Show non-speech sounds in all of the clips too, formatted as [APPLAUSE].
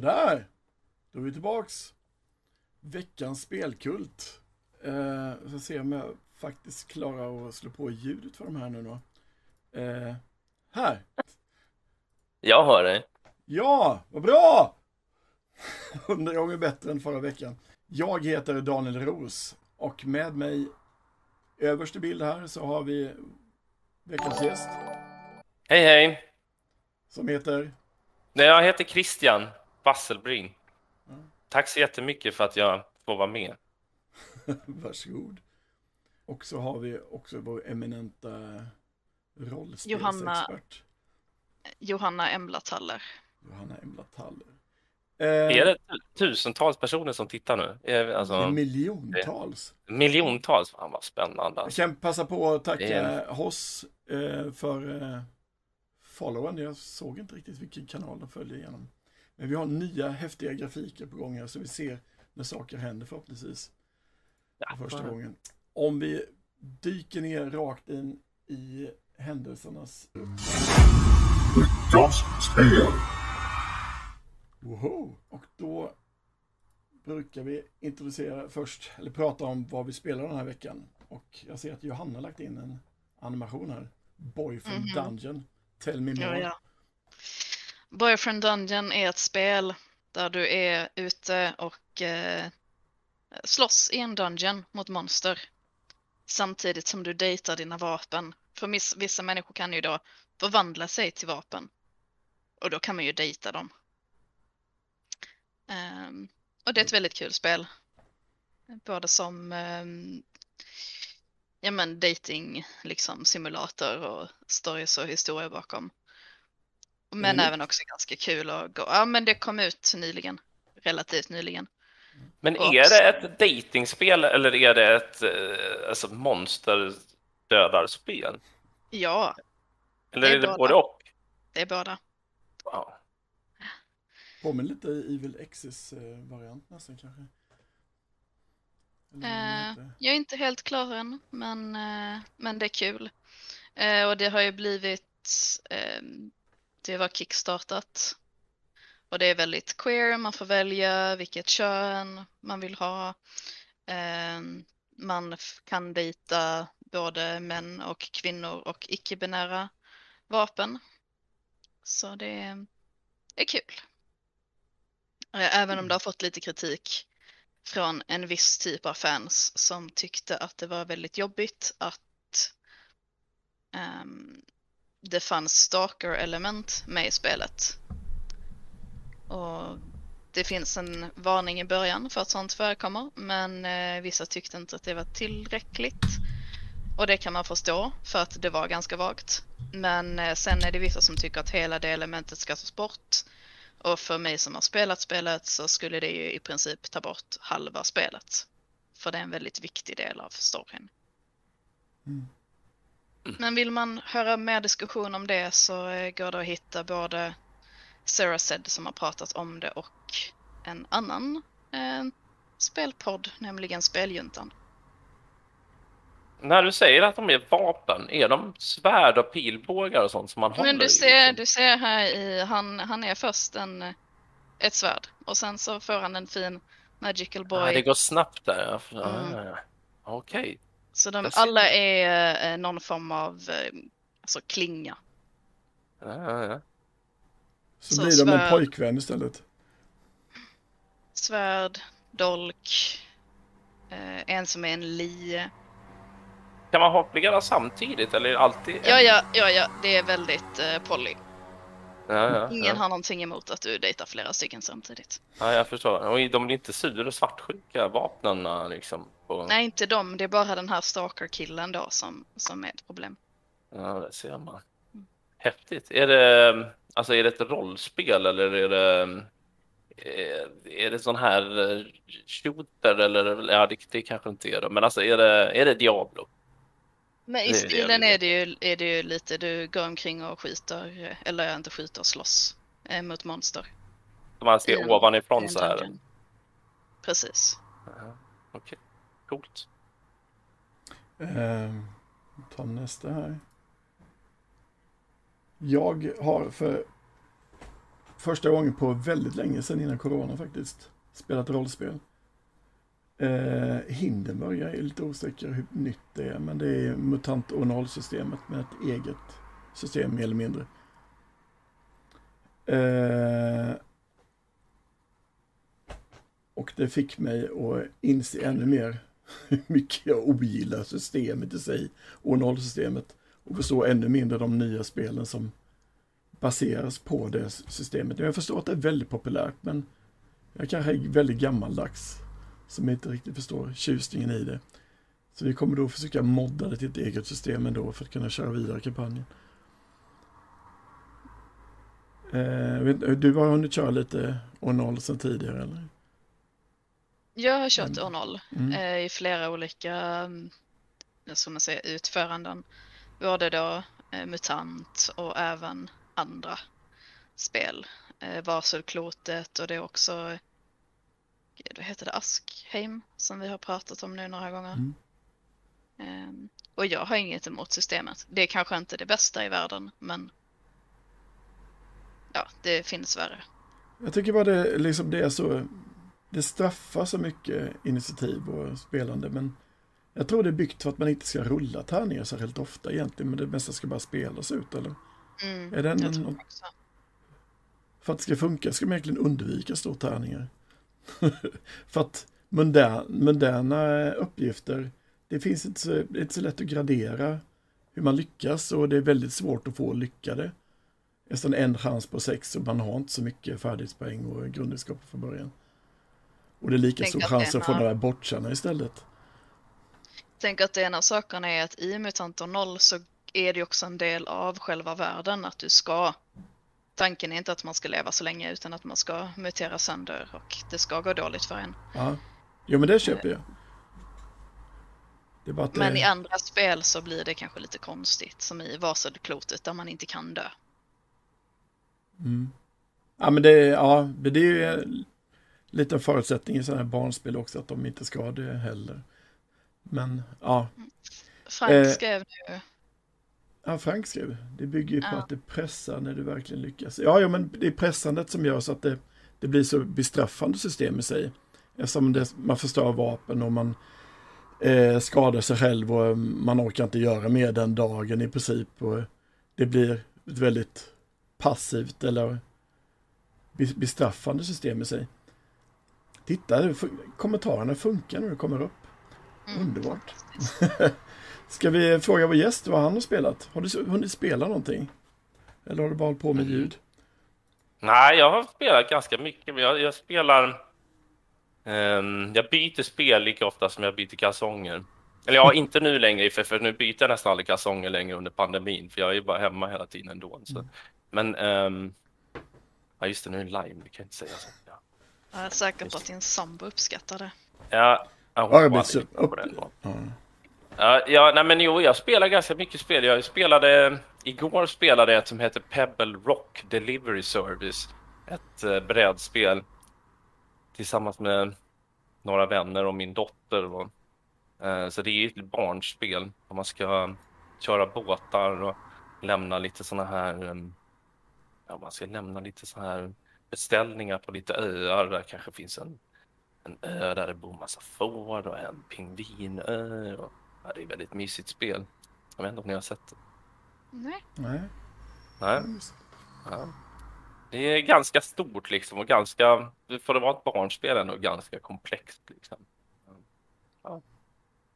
Sådär, då är vi tillbaks. Veckans spelkult. Eh, jag ska se om jag faktiskt klarar att slå på ljudet för de här nu då. Eh, här. Jag hör dig. Ja, vad bra! [LAUGHS] Hundra gånger bättre än förra veckan. Jag heter Daniel Ros och med mig överst i bild här så har vi veckans gäst Hej hej. som heter Nej, Jag heter Christian Wasselbrink. Tack så jättemycket för att jag får vara med. [LAUGHS] Varsågod. Och så har vi också vår eminenta Johanna- rollspelsexpert Johanna Emblathaller. Johanna Embla Taller. Är det tusentals personer som tittar nu? Är vi- det är Alltså, miljontals. miljontals? Fan vad spännande. Jag kan passa på att tacka Det Hoss eh, för eh, followen. Jag såg inte riktigt vilken kanal de följer igenom. Men vi har nya häftiga grafiker på gång här så vi ser när saker händer förhoppningsvis. Ja, för första gången. Om vi dyker ner rakt in i händelsernas... Veckans spel. Woho! Och då brukar vi introducera först, eller prata om vad vi spelar den här veckan. Och jag ser att Johanna har lagt in en animation här. Boyfriend Mhm. Dungeon. Tell me Ja, more. ja. Boyfriend Dungeon är ett spel där du är ute och eh, slåss i en dungeon mot monster. Samtidigt som du dejtar dina vapen. För vissa människor kan ju då förvandla sig till vapen. Och då kan man ju dejta dem. Um, och det är ett väldigt kul spel. Både som um, ja men dating liksom simulator och stories och historia bakom. Men Mm. även också ganska kul att gå. Ja men det kom ut nyligen. Relativt nyligen. Men Och är också- det ett datingspel eller är det ett eh, alltså, monsterdödarspel? Ja, Eller Det är är det båda. både och? det är båda. Wow. Påminner lite Evil X's eh, nästan kanske. Eller Eh, jag är inte helt klar än, men, eh, men det är kul. Eh, och det har ju blivit, eh, det var kickstartat. Och det är väldigt queer, man får välja vilket kön man vill ha. Eh, man kan dejta både män och kvinnor och icke-binära vapen. Så det är kul. Eh, även om det har fått lite kritik från en viss typ av fans som tyckte att det var väldigt jobbigt att um, det fanns stalker-element med i spelet. Och det finns en varning i början för att sånt förekommer, men eh, vissa tyckte inte att det var tillräckligt. Och det kan man förstå, för att det var ganska vagt. Men eh, sen är det vissa som tycker att hela det elementet ska tas bort. Och för mig som har spelat spelet så skulle det ju i princip ta bort halva spelet. För det är en väldigt viktig del av storyn. Mm. Men vill man höra mer diskussion om det så går det att hitta både Sarah Zed som har pratat om det och en annan eh, spelpodd, nämligen Speljuntan. När du säger att de är vapen, är de svärd och pilbågar och sånt som man håller Men du i, ser, du ser här i, han, han är först en, eh, ett svärd och sen så får han en fin Magical Boy. Ah, det går snabbt där. Mm. ah, Okej. Så de alla är eh, någon form av eh, alltså klinga. Ja, ja, ja. Så, så blir de en svärd. pojkvän istället. Svärd, dolk, eh, en som är en lie. Kan man ha flera samtidigt eller alltid en? Ja, ja, ja, ja, det är väldigt eh, poly. ja, ja, Ingen ja. har någonting emot att du dejtar flera stycken samtidigt. ja, jag förstår. Och de blir inte sur och svartsjuka, vapnen liksom? På... Nej, inte dem. Det är bara den här stalker-killen då som, som är ett problem. Ja, det ser man. Häftigt. Är det, alltså, är det ett rollspel eller är det, är, är det sån här eh, shooter eller, ja det, det kanske inte är det, men alltså är det, är det Diablo? Men i stilen är det, ju, är det ju lite, du går omkring och skjuter, eh, eller inte skjuter, slåss eh, mot monster. Som man ser i ovanifrån en så här. Precis. Okej, coolt. Eh, ta nästa här. Jag har för första gången på väldigt länge sedan innan corona faktiskt spelat rollspel. Eh, Hindenburg, jag är lite osäker hur nytt det är, men det är MUTANT ONOL-systemet med ett eget system mer eller mindre. Eh, och det fick mig att inse ännu mer [LAUGHS] hur mycket jag ogillar systemet i sig, ONOL-systemet, och förstår ännu mindre de nya spelen som baseras på det systemet. Jag förstår att det är väldigt populärt, men jag kanske är väldigt gammaldags som inte riktigt förstår tjusningen i det. Så vi kommer då försöka modda det till ett eget system ändå för att kunna köra vidare kampanjen. Eh, du har hunnit köra lite O0 sedan tidigare eller? Jag har kört O0 Mm. eh, i flera olika mm, som man säger, utföranden. Både då eh, MUTANT och även andra spel. Eh, Varselklotet och det är också gud, vad heter det, Askheim som vi har pratat om nu några gånger. Mm. Ehm, och jag har inget emot systemet. Det är kanske inte det bästa i världen men ja, det finns värre. Jag tycker bara det, liksom det är så, det straffar så mycket initiativ och spelande, men jag tror det är byggt för att man inte ska rulla tärningar särskilt ofta egentligen, men det mesta ska bara spelas ut, eller? Mm, Är det en-. För att det ska funka ska man egentligen undvika stå tärningar. [LAUGHS] för att mundär, moderna uppgifter, det finns inte så, det är inte så lätt att gradera hur man lyckas och det är väldigt svårt att få lyckade. Nästan en chans på sex och man har inte så mycket färdighetspoäng och grundkunskaper från början. Och det är lika stor att chans att få några bortkänna istället. Tänk att en av sakerna är att i MUTANT och 0 så är det också en del av själva världen att du ska Tanken är inte att man ska leva så länge utan att man ska mutera sönder och det ska gå dåligt för en. Ja. Jo men det köper jag. Det Men i andra spel så blir det kanske lite konstigt som i Varselklotet där man inte kan dö. Mm. Ja, men det, ja, det är ju liten förutsättning i sådana här barnspel också, att de inte ska det heller. Men ja, Frank Eh, skrev nu, ja Frank skrev, det bygger ju på Ja. att det pressar när du verkligen lyckas. Ja, ja, men det är pressandet som gör så att det, det blir så bestraffande system i sig. Eftersom det, man förstör vapen och man eh, skadar sig själv och man orkar inte göra mer den dagen i princip. Och det blir ett väldigt passivt eller be- bestraffande system i sig. Titta, kommentarerna funkar när det kommer upp. Mm. Underbart. [LAUGHS] Ska vi fråga vår gäst vad han har spelat? Har du hunnit spela någonting? Eller har du bara hållit på med ljud? Nej, jag har spelat ganska mycket, men jag, jag spelar... ehm, jag byter spel lika ofta som jag byter kalsonger. Eller ja, [LAUGHS] inte nu längre, för, för nu byter jag nästan aldrig kalsonger längre under pandemin, för jag är ju bara hemma hela tiden ändå. Så. Men... ehm, ja, just det, nu är det live, det kan jag inte säga så. Ja, jag är säker på att din sambo uppskattar det. ja, ja, hon Ja, jag lite upp. på den då. Ja. Ja, nej men jo, jag spelar ganska mycket spel. Jag spelade, igår spelade ett som heter Pebble Rock Delivery Service. Ett eh, brädspel tillsammans med några vänner och min dotter. Och, eh, så det är ett barnspel och man ska köra båtar och lämna lite såna här, eh, ja man ska lämna lite så här beställningar på lite öar. Där kanske finns en, en ö där det bor massa får och en pingvinö. Och, Ja, det är ett väldigt mysigt spel. Jag vet inte om ni har sett det? Nej. Nej. Nej. Ja. Det är ganska stort liksom och ganska, för att vara ett barnspel ändå ganska komplext liksom. Ja.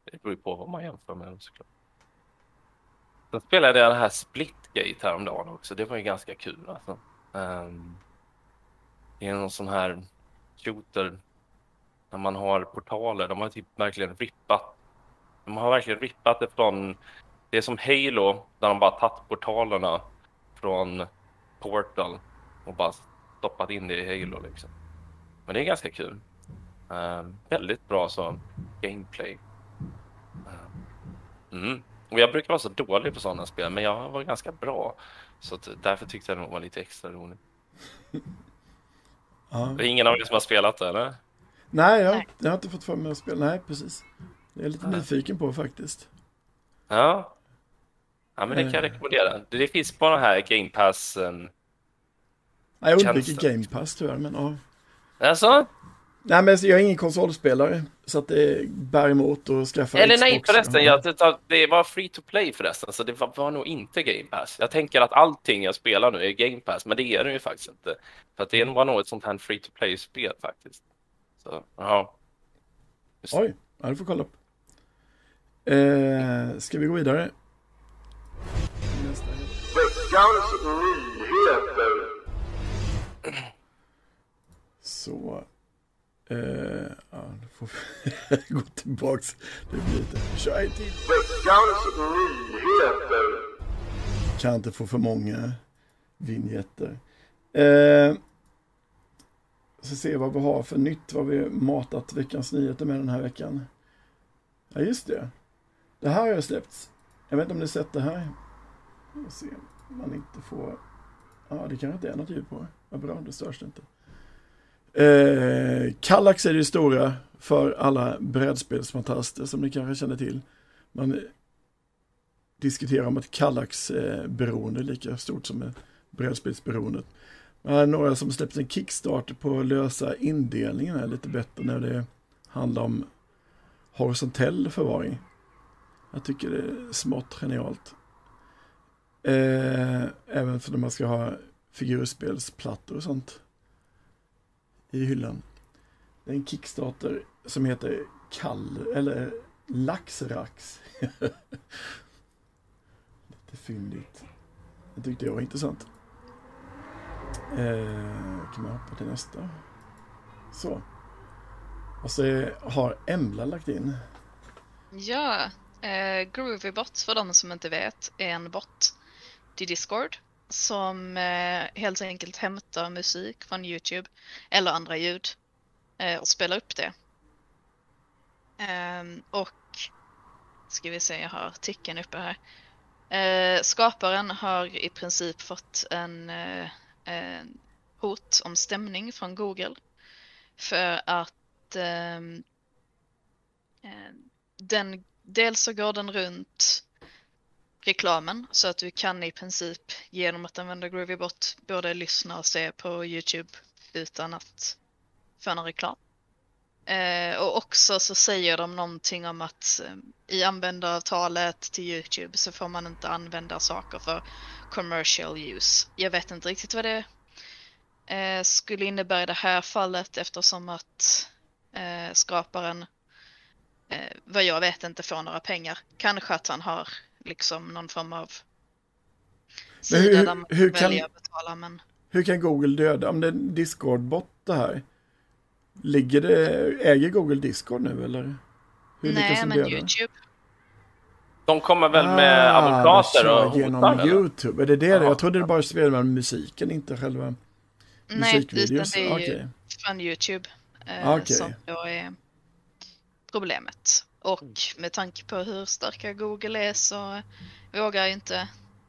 Det beror ju på vad man jämför med såklart. Sen spelade jag det här Splitgate häromdagen också. Det var ju ganska kul alltså. Ehm, i någon sån här shooter när man har portaler. De har typ verkligen rippat de har verkligen rippat det från, det är som Halo, där de bara tagit portalerna från Portal och bara stoppat in det i Halo liksom. Men det är ganska kul. Uh, väldigt bra så gameplay. Uh, mm. Och jag brukar vara så dålig på sådana spel, men jag var ganska bra. Så därför tyckte jag det var lite extra roligt. [LAUGHS] Ja. Det är ingen av er som har spelat det, eller? Nej, jag, Nej. jag har inte fått för mig att spela. Nej, precis. Det är jag lite Nej. nyfiken på faktiskt. Ja. Ja, men det kan jag Eh. rekommendera. Det, finns på den här Game Pass. ehm, Nej, jag undviker. Game Pass tyvärr, men ja. Alltså? Nej, men jag är ingen konsolspelare, så att det bär emot att skaffa Eller nej Xbox. förresten, jag, det, var free to play förresten, så det var, var nog inte Game Pass. Jag tänker att allting jag spelar nu är Game Pass, men det är det ju faktiskt inte. För att det var nog ett sånt här free to play-spel faktiskt. Så, ja. Oj, ja, du får kolla upp. Eh, ska vi gå vidare? Nästa. Veckans nyheter. Så. Uh, ja, då får vi [LAUGHS] gå tillbaks. Det blir lite. Kör en till. Veckans nyheter. Kan inte få för många vinjetter. Eh, uh, så se vad vi har för nytt, vad vi matat veckans nyheter med den här veckan. Ja, just det. Det här har jag släppts. Jag vet inte om ni sett det här. Jag se om man inte får... Ja, det kanske inte är något ljud på. Vad bra, det störs det inte. Eh, Eh, Kallax är det stora för alla brädspelsfantaster som ni kanske känner till. Man diskuterar om att Kallax-beroende är lika stort som brädspelsberoendet. Man har några som släppt en Kickstarter på att lösa indelningen här lite bättre när det handlar om horisontell förvaring. Jag tycker det är smått genialt. Eh, även för när man ska ha figurspelsplattor och sånt i hyllan. Det är en Kickstarter som heter Kall, eller Laxrax. [LAUGHS] Lite fyndigt. Det tyckte jag var intressant. Eh, kan man hoppa till nästa? Så. Och så har Embla lagt in. Ja, eh, Groovybot för de som inte vet är en bot till Discord som eh, helt enkelt hämtar musik från Youtube eller andra ljud Eh, och spela upp det. Ehm, och ska vi se, jag har artikeln uppe här. Eh, skaparen har i princip fått en eh, en hot om stämning från Google för att ehm, eh, den, dels så går den runt reklamen så att du kan i princip genom att använda Groovybot både lyssna och se på Youtube utan att få någon reklam. Eh, och också så säger de någonting om att eh, i användaravtalet till Youtube så får man inte använda saker för commercial use. Jag vet inte riktigt vad det eh, skulle innebära i det här fallet eftersom att eh, skaparen eh, vad jag vet inte får några pengar. Kanske att han har liksom någon form av Men hur- sida där man hur kan kan- att betala men Hur kan Google döda? Om det är en Discord-bot det här. Ligger det, äger Google Discord nu eller? Hur nej men? Youtube. De kommer väl med Ah, advokater och hotar genom eller? YouTube. Är det det? Ja. Jag trodde det bara spelade med musiken, inte själva Nej, musikvideos. det är ju från Youtube eh, Okej. som då är problemet. Och med tanke på hur starka Google är så vågar jag inte,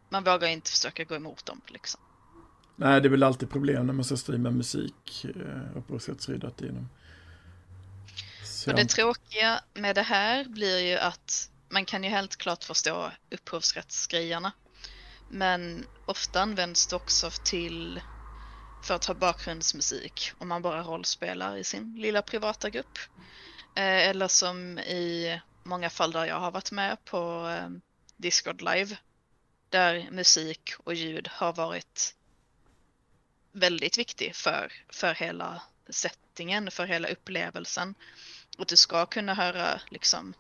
man vågar inte försöka gå emot dem liksom. Nej, det är väl alltid problem när man ska streama musik eh, upphovsrättsskyddat inom. Så Och det tråkiga med det här blir ju att man kan ju helt klart förstå upphovsrättsgrejerna. Men ofta används det också till för att ha bakgrundsmusik om man bara rollspelar i sin lilla privata grupp. Eh, eller som i många fall där jag har varit med på eh, Discord live. Där musik och ljud har varit väldigt viktig för, för hela settingen, för hela upplevelsen. Och du ska kunna höra liksom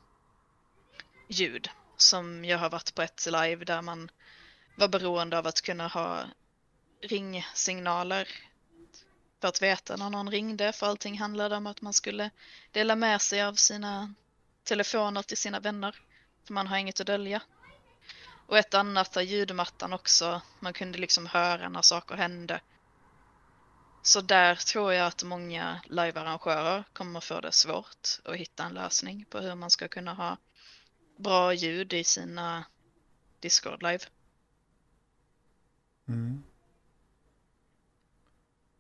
ljud. Som jag har varit på ett live där man var beroende av att kunna ha ringsignaler för att veta när någon ringde. För allting handlade om att man skulle dela med sig av sina telefoner till sina vänner. För man har inget att dölja. Och ett annat där ljudmattan också. Man kunde liksom höra när saker hände. Så där tror jag att många livearrangörer kommer få det svårt att hitta en lösning på hur man ska kunna ha bra ljud i sina Discord live. Mm.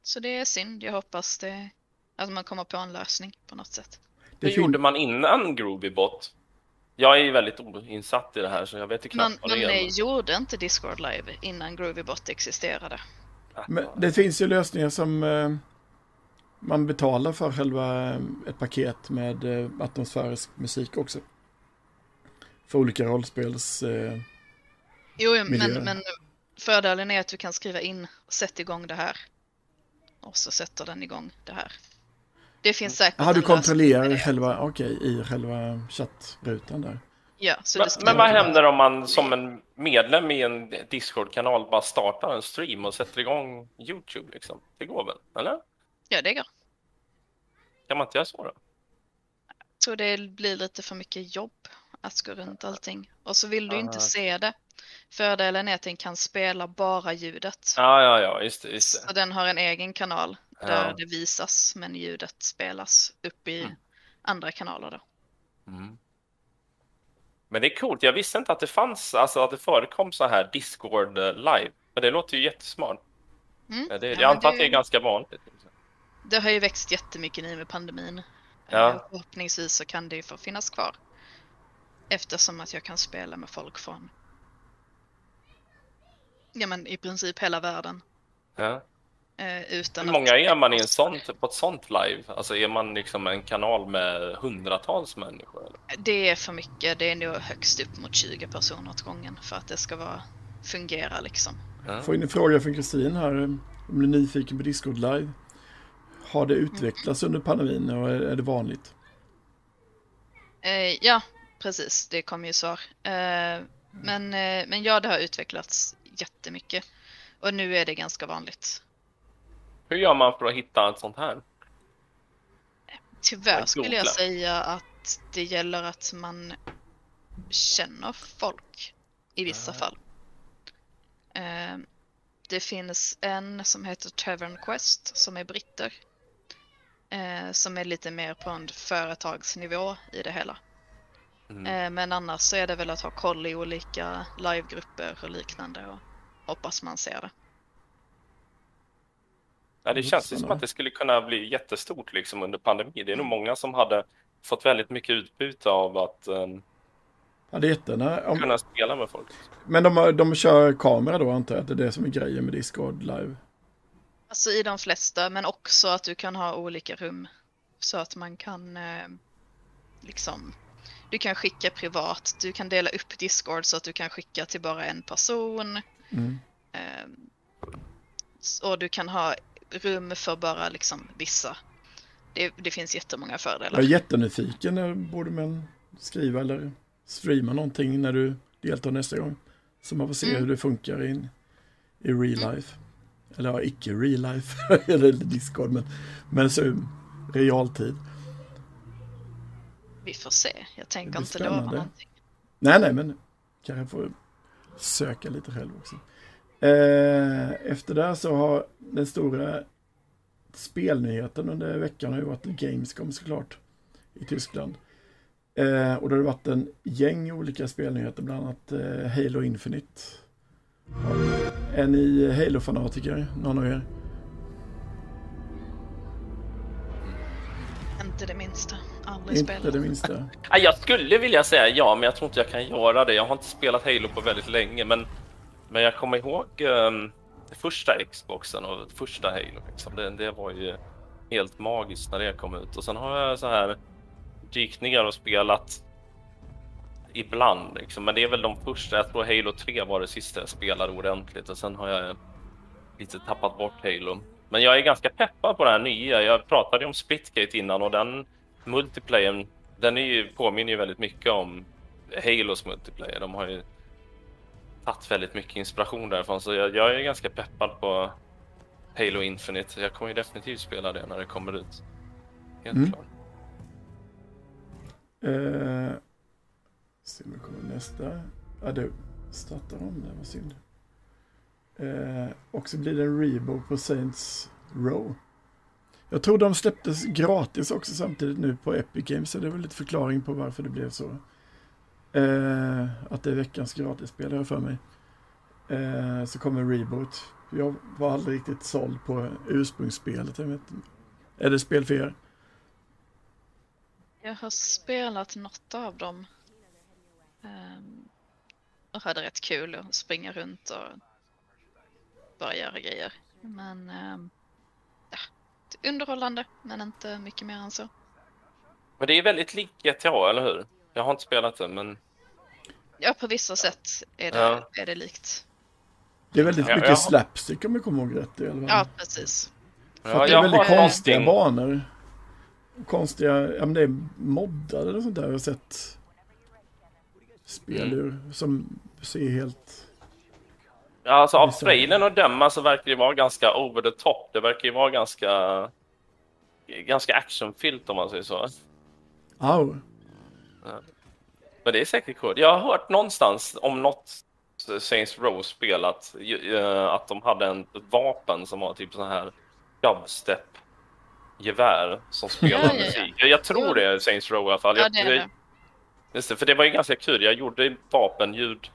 Så det är synd. Jag hoppas det, att man kommer på en lösning på något sätt. Det gjorde man innan Groovybot? Jag är ju väldigt oinsatt i det här så jag vet ju knappt Man, vad man det är. eh, gjorde inte Discord live innan Groovybot existerade. Men det finns ju lösningar som eh, man betalar för själva eh, ett paket med eh, atmosfärisk musik också. För olika rollspels... Eh, Jo, men, men fördelen är att du kan skriva in sätt igång det här. Och så sätter den igång det här. Det finns säkert Jaha, du kontrollerar själva, okej, i själva chattrutan där. Ja, så Men, men vad händer om man som en medlem i en Discord-kanal bara startar en stream och sätter igång YouTube liksom? Det går väl, eller? Ja, det går. Kan man inte göra så då? Jag tror det blir lite för mycket jobb att gå runt allting. Och så vill du Ah, inte okej. se det. Fördelen är att den kan spela bara ljudet. Ja, ja, ja, just det, just Så det. den har en egen kanal där Ja. det visas men ljudet spelas upp i Mm. andra kanaler då. Mm. Men det är coolt. Jag visste inte att det fanns, alltså att det förekom så här Discord eh, live. Men det låter ju jättesmart. Mm. Det, Ja, jag men antar att det- det är ganska vanligt. liksom. Det har ju växt jättemycket nu med pandemin. Ja. Eh, Förhoppningsvis så kan det ju få finnas kvar. Eftersom att jag kan spela med folk från ja, men i princip hela världen. Ja. Eh, Utan Hur många att- är man i en sån, på ett sånt live? Alltså är man liksom en kanal med hundratals människor? Eller? Det är för mycket. Det är nog högst upp mot 20 personer åt gången för att det ska vara, fungera liksom. Ja. Får in en fråga från Kristin här. Om du är nyfiken på Discord live. Har det utvecklats under pandemin och är det vanligt? Eh, ja, precis. Det kom ju svar. Eh, men, eh, men ja, det har utvecklats jättemycket. Och nu är det ganska vanligt. Hur gör man för att hitta ett sånt här? Tyvärr skulle jag säga att det gäller att man känner folk i vissa fall. Eh, det finns en som heter Tavern Quest som är britter. Eh, som är lite mer på en företagsnivå i det hela. Mm. Eh, men annars så är det väl att ha koll i olika livegrupper och liknande och hoppas man ser det. Ja, det känns ju som att det skulle kunna bli jättestort liksom under pandemin. Det är nog många som hade fått väldigt mycket utbyte av att um, Ja, det är jättegärna. Om, kunna spela med folk. men de, de kör kamera då antar jag att det är det som är grejen med Discord live. Alltså i de flesta, men också att du kan ha olika rum. Så att man kan eh, liksom Du kan skicka privat, du kan dela upp Discord så att du kan skicka till bara en person. Mm. Eh, och du kan ha rum för bara liksom vissa. Det, det finns jättemånga fördelar. Jag är jättenyfiken. eh, Borde man skriva eller streama någonting när du deltar nästa gång? Så man får se Mm. hur det funkar in, i real life. Eller ja, icke real life. [LAUGHS] eller Discord. Men, men så realtid. Vi får se. Jag tänker inte lova någonting. Nej, nej, men kanske får söka lite själv också. Eh, efter det så har den stora spelnyheten under veckan har ju varit Gamescom såklart i Tyskland. Eh, och då har det varit en gäng olika spelnyheter, bland annat eh, Halo Infinite. Är ni Halo-fanatiker, någon av er? Inte det minsta. Aldrig Inte spelat. det minsta. [LAUGHS] Ja, jag skulle vilja säga ja, men jag tror inte jag kan göra det. Jag har inte spelat Halo på väldigt länge, men, men jag kommer ihåg um, det första Xboxen och första Halo. Liksom. Det, det var ju helt magiskt när det kom ut. Och sen har jag så här dykt ner och spelat ibland, liksom. men det är väl de första. Jag tror Halo 3 var det sista jag spelade ordentligt och sen har jag lite tappat bort Halo. Men jag är ganska peppad på det här nya. Jag pratade ju om Splitgate innan och den multiplayern, den är ju, påminner ju väldigt mycket om Halos multiplayer. De har ju tagit väldigt mycket inspiration därifrån, så jag, jag är ganska peppad på Halo Infinite. Jag kommer ju definitivt spela det när det kommer ut. Helt Mm. klart. Eh, se om det kommer nästa. Ja, det startar om det, vad synd. Eh, och så blir det en reboot på Saints Row. Jag tror de släpptes gratis också samtidigt nu på Epic Games, så det är väl lite förklaring på varför det blev så. Eh, att det är veckans gratisspel har jag för mig. Eh, så kommer reboot. Jag var aldrig riktigt såld på ursprungsspelet. Jag vet, är det spel för er? Jag har spelat något av dem. Ehm, och hade rätt kul att springa runt och bara göra grejer. Men ehm, ja, underhållande, men inte mycket mer än så. Men det är väldigt likt GTA, eller hur? Jag har inte spelat det, men Ja, på vissa sätt är det, Ja. är det likt. Det är väldigt Ja, mycket jag- slapstick om jag kommer ihåg rätt fall. Ja, precis. För Ja, att det är väldigt har konstiga någonting- banor. Konstiga, ja men det är moddade eller sånt där. Jag har sett spel Mm. som ser helt... Ja, alltså av trailern att döma så verkar det vara ganska over the top. Det verkar ju vara ganska, ganska actionfyllt om man säger så. Au. Men det är säkert coolt. Jag har hört någonstans om något Saints Row-spel att, eh, att de hade en, ett vapen som var typ så här dubstep-gevär som [LAUGHS] spelar Ja, ja, ja. musik. Jag, tror det är Saints Row i alla fall. Ja, det är det. Just det, för det var ju ganska kul. Jag gjorde vapenljud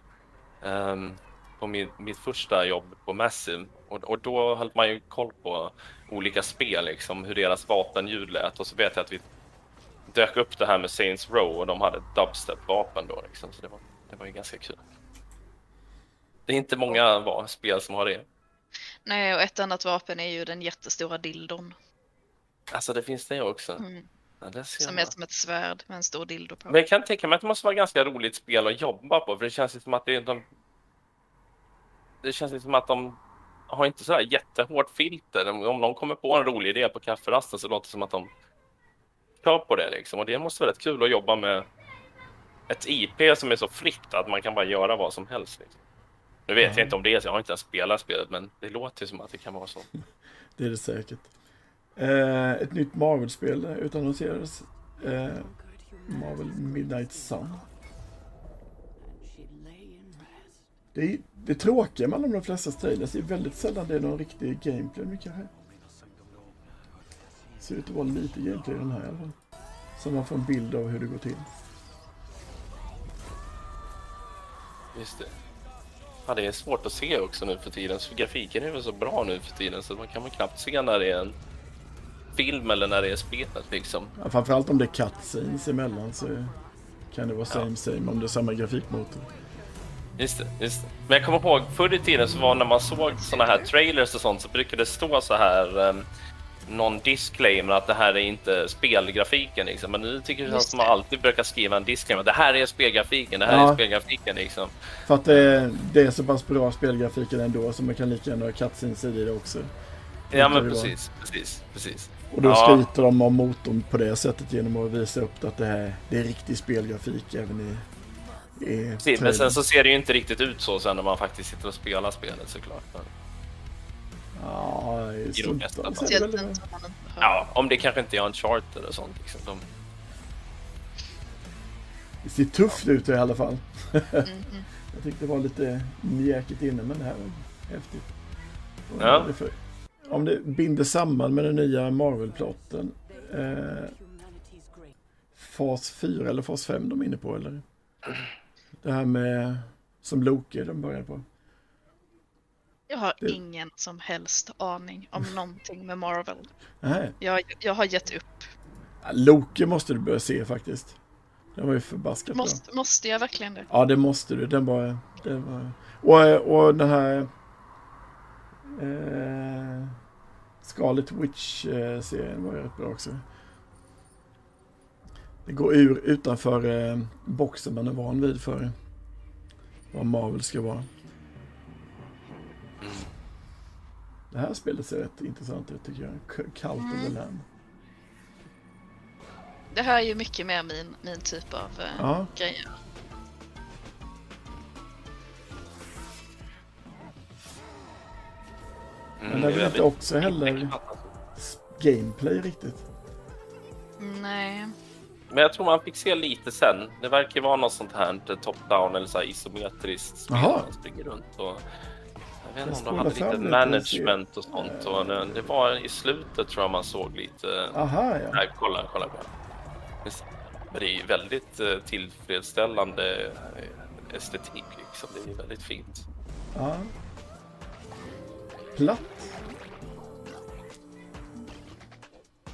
ehm, på min, mitt första jobb på Massive och, och då höll man ju koll på olika spel, liksom hur deras vapenljud lät och så vet jag att vi dök upp det här med Saints Row och de hade ett dubstep-vapen då liksom, så det var, det var ju ganska kul. Det är inte många va, spel som har det. Nej, och ett annat vapen är ju den jättestora dildon. Alltså det finns det också. Mm. Ja, Som är som ett svärd med en stor dildo på. Men jag kan tänka mig att det måste vara ganska roligt spel att jobba på, för det känns som att det är de... Det känns som att de har inte sådär jättehårt filter. Om om någon kommer på en rolig idé på kafferasten så låter det som att de kör på det liksom. Och det måste vara rätt kul att jobba med ett IP som är så fritt att man kan bara göra vad som helst. Liksom. Nu vet jag inte om det är så, jag har inte ens spelat spelet, men det låter som att det kan vara så. [LAUGHS] Det är det säkert. Eh, ett nytt Marvel-spel utannonserades. Eh, Marvel Midnight Sun. Det, är, det tråkiga med alla de flesta trailers är väldigt sällan det är någon riktig gameplay mycket här. Ser ut att vara lite gameplay den här i alla fall. Så man får en bild av hur det går till. Just det. Ja, det är svårt att se också nu för tiden. Så grafiken är väl så bra nu för tiden så man kan väl knappt se när det är en film eller när det är spelet liksom. Ja, framförallt om det är cutscenes emellan så kan det vara same same om det är samma grafikmotor. Just det, just det. Men jag kommer ihåg förr i tiden så var när man såg såna här trailers och sånt så brukade det stå så här um, någon disclaimer att det här är inte spelgrafiken liksom. Men nu tycker jag att man alltid brukar skriva en disclaimer. Det här är spelgrafiken, det här Ja. är spelgrafiken liksom. För att det, det är så pass bra spelgrafiken ändå så man kan lika gärna ha cutscenes i det också. Ja men precis, precis, precis. Och då Ja. skryter de om motorn på det sättet genom att visa upp att det här det är riktig spelgrafik även i, precis. Men sen så ser det ju inte riktigt ut så sen när man faktiskt sitter och spelar spelet såklart. Ja, i de flesta har... ja, om det kanske inte är Uncharted och sånt liksom. De, Det ser tufft ut i alla fall. Mhm. [LAUGHS] Jag tyckte det var lite mjäkigt inne men det här var häftigt. Ja. vad är det för- Om det binder samman med den nya Marvel-plotten. Eh, fas 4 eller fas 5 de är inne på eller? Det här med som Loke de började på. Jag har Det- ingen som helst aning om [LAUGHS] någonting med Marvel. Nej. Jag, jag har gett upp. Ja, Loke måste du börja se faktiskt. Den var ju förbaskat bra. Måste, måste jag verkligen det? Ja, det måste du. Den var... Den var... Och, och den här... Eh, Scarlet Witch-serien var ju rätt bra också. Det går ur utanför eh, boxen man är van vid för vad Marvel ska vara. Det här spelet ser rätt intressant ut tycker jag. K- Cult of the Lamb. Det här är ju mycket mer min, min typ av eh, Ja. grejer. mm, Men det är väl inte också heller gameplay riktigt. Nej. Men jag tror man fick se lite sen. Det verkar ju vara något sånt här top-down eller så här isometriskt spel. Man springer runt och... Jag vet inte om de hade lite management och sånt. Och det, det var i slutet tror jag man såg lite... Aha, ja. Nej, kolla, kolla. Men det är ju väldigt eh, tillfredsställande eh, estetik liksom. Det är väldigt fint. ja. Platt.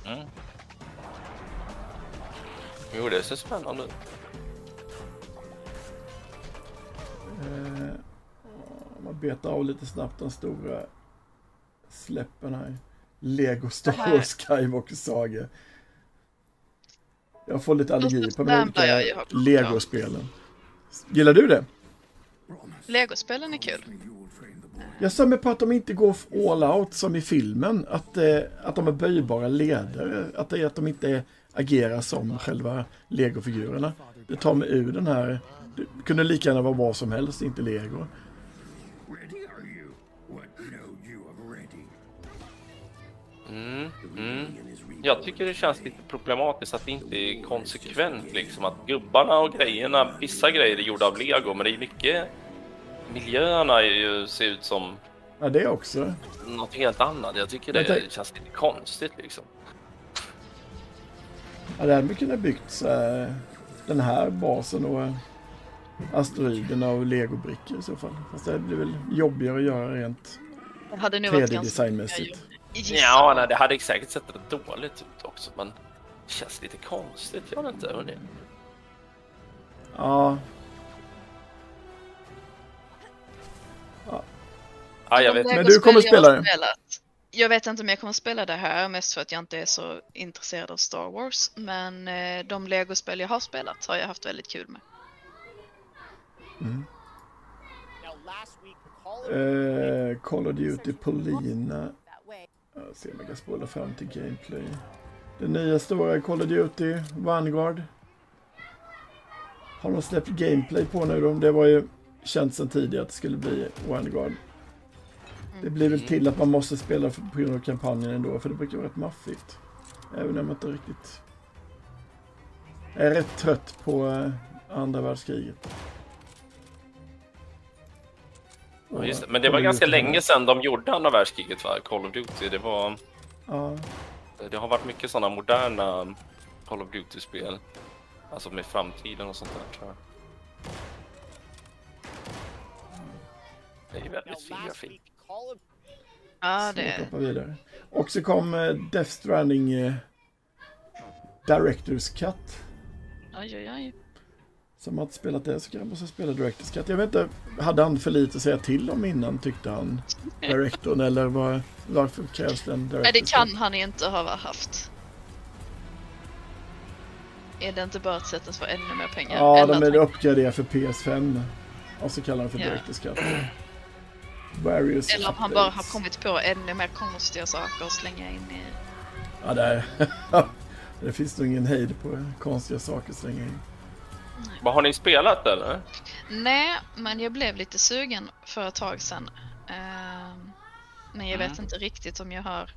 Mm. Jo, det ser spännande ut. Eh, man betar av lite snabbt den stora släpp den här Lego Star Wars Skywalker Saga. Jag får lite allergi på de olika Lego-spelen. Gillar du det? Legospelen är kul. Jag stör mig på att de inte går all out som i filmen. Att, eh, att de är böjbara ledare. Att, det att de inte agerar som själva legofigurerna. Det tar mig ur den här... Det kunde lika gärna vara vad som helst, inte lego. Mm, mm. Jag tycker det känns lite problematiskt att det inte är konsekvent liksom att gubbarna och grejerna, vissa grejer är gjorda av lego men det är mycket miljöerna är ju, ser ut som Ja, det också. något helt annat. Jag tycker det tänk- känns lite konstigt liksom. Ja, det hade kunnat byggts eh, den här basen och asteroiderna och legobrickor i så fall. Fast det blir väl jobbigare att göra rent Det hade nog varit ganska 3D-designmässigt. Ja, nej, det hade säkert sett rätt dåligt ut också men det känns lite konstigt, gör det inte? Hörni? Ja, Ja, jag vet. Men du kommer spela det? Jag vet inte om jag kommer spela det här, mest för att jag inte är så intresserad av Star Wars. Men eh, de legospel jag har spelat har jag haft väldigt kul med. eh, Call of Duty Polina. Ser om jag kan spola fram till gameplay. Det nya stora Call of Duty, Vanguard. Har de släppt gameplay på nu då? Det var ju känt sedan tidigare att det skulle bli Vanguard. Det blir väl till att man måste spela på grund av kampanjen ändå, för det brukar vara rätt maffigt. Även om jag inte riktigt... Jag är rätt trött på eh, andra världskriget. Ja, just det. Men det var ganska länge sedan de gjorde andra världskriget, va? Call of Duty. Det, var, Ja, det har varit mycket sådana moderna Call of Duty-spel. Alltså med framtiden och sånt där, tror jag. Det är ju väldigt fin grafik. Ja, det, vidare. Och så kom eh, Death Stranding eh, Directors Cut. oj, oj, oj. Som har spelat det så kanske måste spela Directors Cut. Jag vet inte, hade han för lite att säga till om innan tyckte han? Directorn eller vad, varför krävs det en Nej, Directors det kan han inte ha haft. Är det inte bara ett sätt att få ännu mer pengar? Ja, Eller de är uppgraderade för PS5. Och så kallar han för Ja. Directors Cut. Various Eller om han bara har kommit på ännu mer konstiga saker att slänga in i. Ja, det, är, [LAUGHS] det finns nog ingen hejd på konstiga saker att slänga in. Vad har ni spelat eller? Nej, men jag blev lite sugen för ett tag sedan. Ehm, men jag vet Mm. inte riktigt om jag har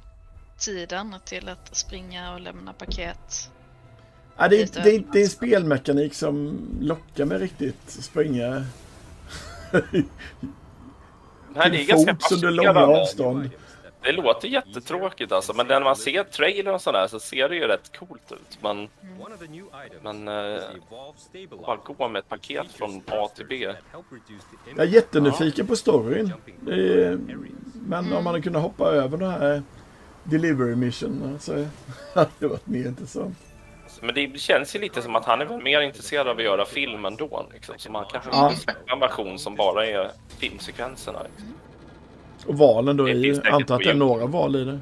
tiden till att springa och lämna paket. Ja, det, är, det, är, det är en spelmekanik som lockar mig riktigt. Springa Nej, det är till ganska fots under långa avstånd. Det låter jättetråkigt alltså, men när man ser trailern och sådär så ser det ju rätt coolt ut. Man, man eh, bara går med ett paket från A till B. Jag är jättenyfiken på storyn. Är, men om man hade kunnat hoppa över den här delivery mission så hade det varit mer intressant. Men det känns ju lite som att han är väl mer intresserad av att göra film ändå. Liksom. Så man kanske Ja. vill släppa en version som bara är filmsekvenserna. Liksom. Och valen då i, säkert antar att det är några val i det.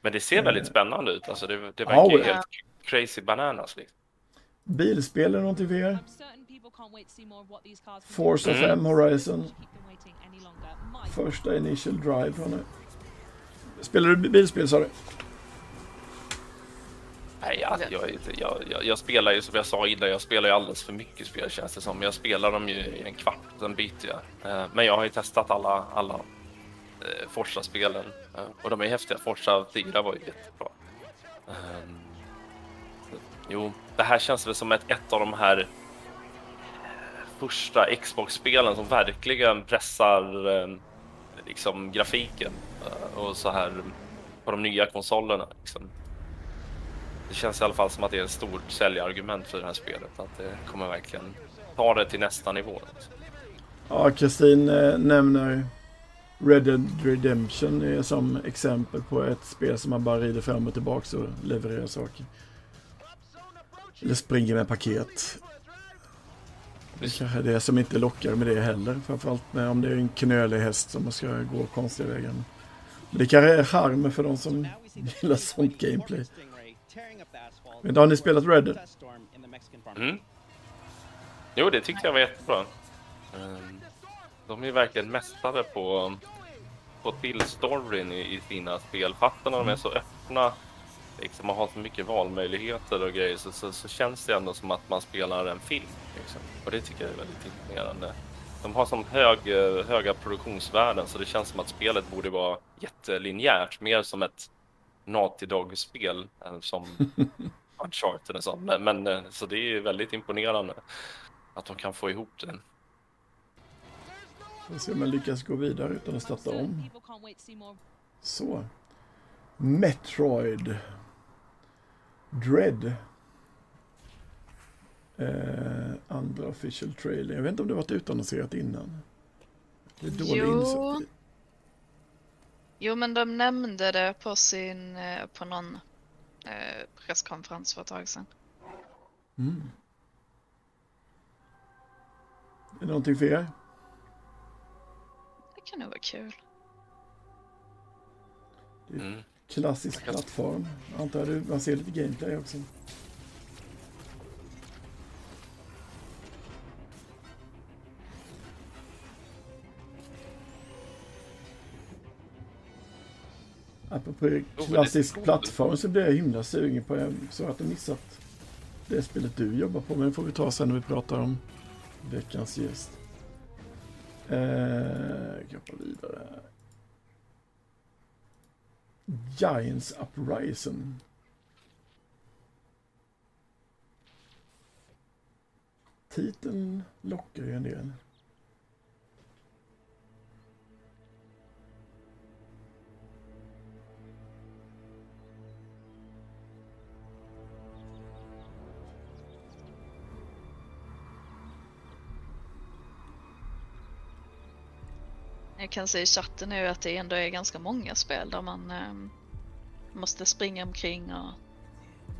Men det ser väldigt spännande ut. Alltså det, det verkar ju ja. helt crazy bananas. Liksom. Bilspel är någonting för er? Forza Mm. 5 Horizon. Första initial drive. Spelar du bilspel sa du? Nej, jag, inte- jag, jag, jag spelar ju som jag sa innan, jag spelar ju alldeles för mycket spel känns det som. Jag spelar dem ju i en kvart, sen byter jag. Eh, Men jag har ju testat alla, alla eh, Forza-spelen eh, och de är häftiga. Forza 4 var ju jättebra. Ehm, Jo, det här känns väl som ett, ett av de här första Xbox-spelen som verkligen pressar eh, liksom grafiken och så här på de nya konsolerna. Liksom. Det känns i alla fall som att det är ett stort säljargument för det här spelet. Att det kommer verkligen ta det till nästa nivå. Ja, Kristin eh, nämner Red Dead Redemption som exempel på ett spel som man bara rider fram och tillbaka och levererar saker. Eller springer med paket. Det kanske är det som inte lockar med det heller. Framförallt med om det är en knölig häst som ska gå konstiga vägar. Men det kanske är harm för de som gillar sånt gameplay. Men har ni spelat Red? Mm. Jo, det tyckte jag var jättebra. Ehm, De är verkligen mästare på på till storyn i, i sina spel. Fast när de är så öppna liksom, och har så mycket valmöjligheter och grejer så, så, så känns det ändå som att man spelar en film. Liksom. Och det tycker jag är väldigt imponerande. De har sån hög, eh, höga produktionsvärden så det känns som att spelet borde vara jättelinjärt, mer som ett Naughty Dog-spel än som [LAUGHS] Uncharted och sånt. Men, men eh, så det är ju väldigt imponerande att de kan få ihop det. Får se om jag lyckas gå vidare utan att starta om. Så. Metroid. Dread. Eh, andra official trailer. Jag vet inte om det varit utannonserat innan. Det är dålig Jo. insikt. Jo, men de nämnde det på sin, eh, på någon presskonferens för ett tag sedan. Mm. Är det någonting för er? Det kan nog vara kul. Mm. Klassisk plattform. Antar jag du, man ser lite gameplay också. Apropå det klassisk plattform så blir jag himla sugen på, jag så att jag missat det spelet du jobbar på, men det får vi ta sen när vi pratar om veckans gäst. Eh, jag hoppar vidare. Giants Uprising. Titeln lockar ju en del. Jag kan se i chatten nu att det ändå är ganska många spel där man ehm, måste springa omkring och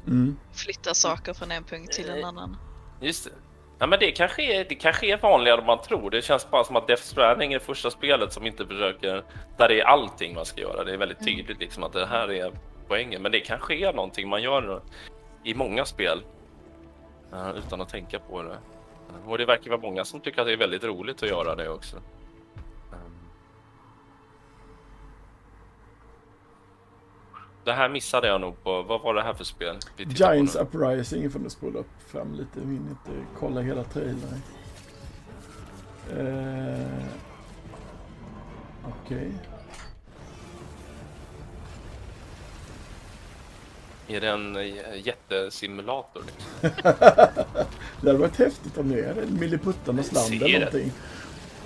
Mm. flytta saker från en punkt till en annan. Just det. Ja, men det kanske, är, det kanske är vanligare än man tror. Det känns bara som att Death Stranding är det första spelet som inte försöker... Där det är allting man ska göra. Det är väldigt tydligt liksom att det här är poängen. Men det kanske är någonting man gör i många spel. eh, utan att tänka på det. Eh, Och det verkar vara många som tycker att det är väldigt roligt att göra det också. Det här missade jag nog på. Vad var det här för spel? Giants? Uprising får du spola upp fram lite. Jag hinner inte kolla hela trailern. Eh, Okej. Är det en eh, jättesimulator? Liksom? [LAUGHS] Det hade varit häftigt om det är en Milliputtarnas land eller det. någonting.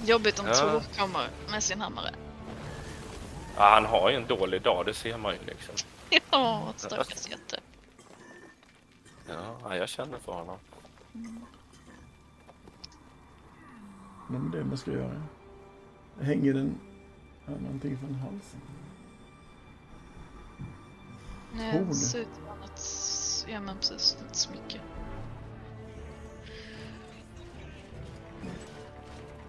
Jobbigt om Ja. Tor kommer med sin hammare. Ja, han har ju en dålig dag, det ser man ju liksom. [LAUGHS] Ja, stackars jätte. Ja, jag känner för honom. Men det är man ska göra. Hänger den ja, någonting från halsen? Nej, det ser ut som ett, ja men precis, ett smycke.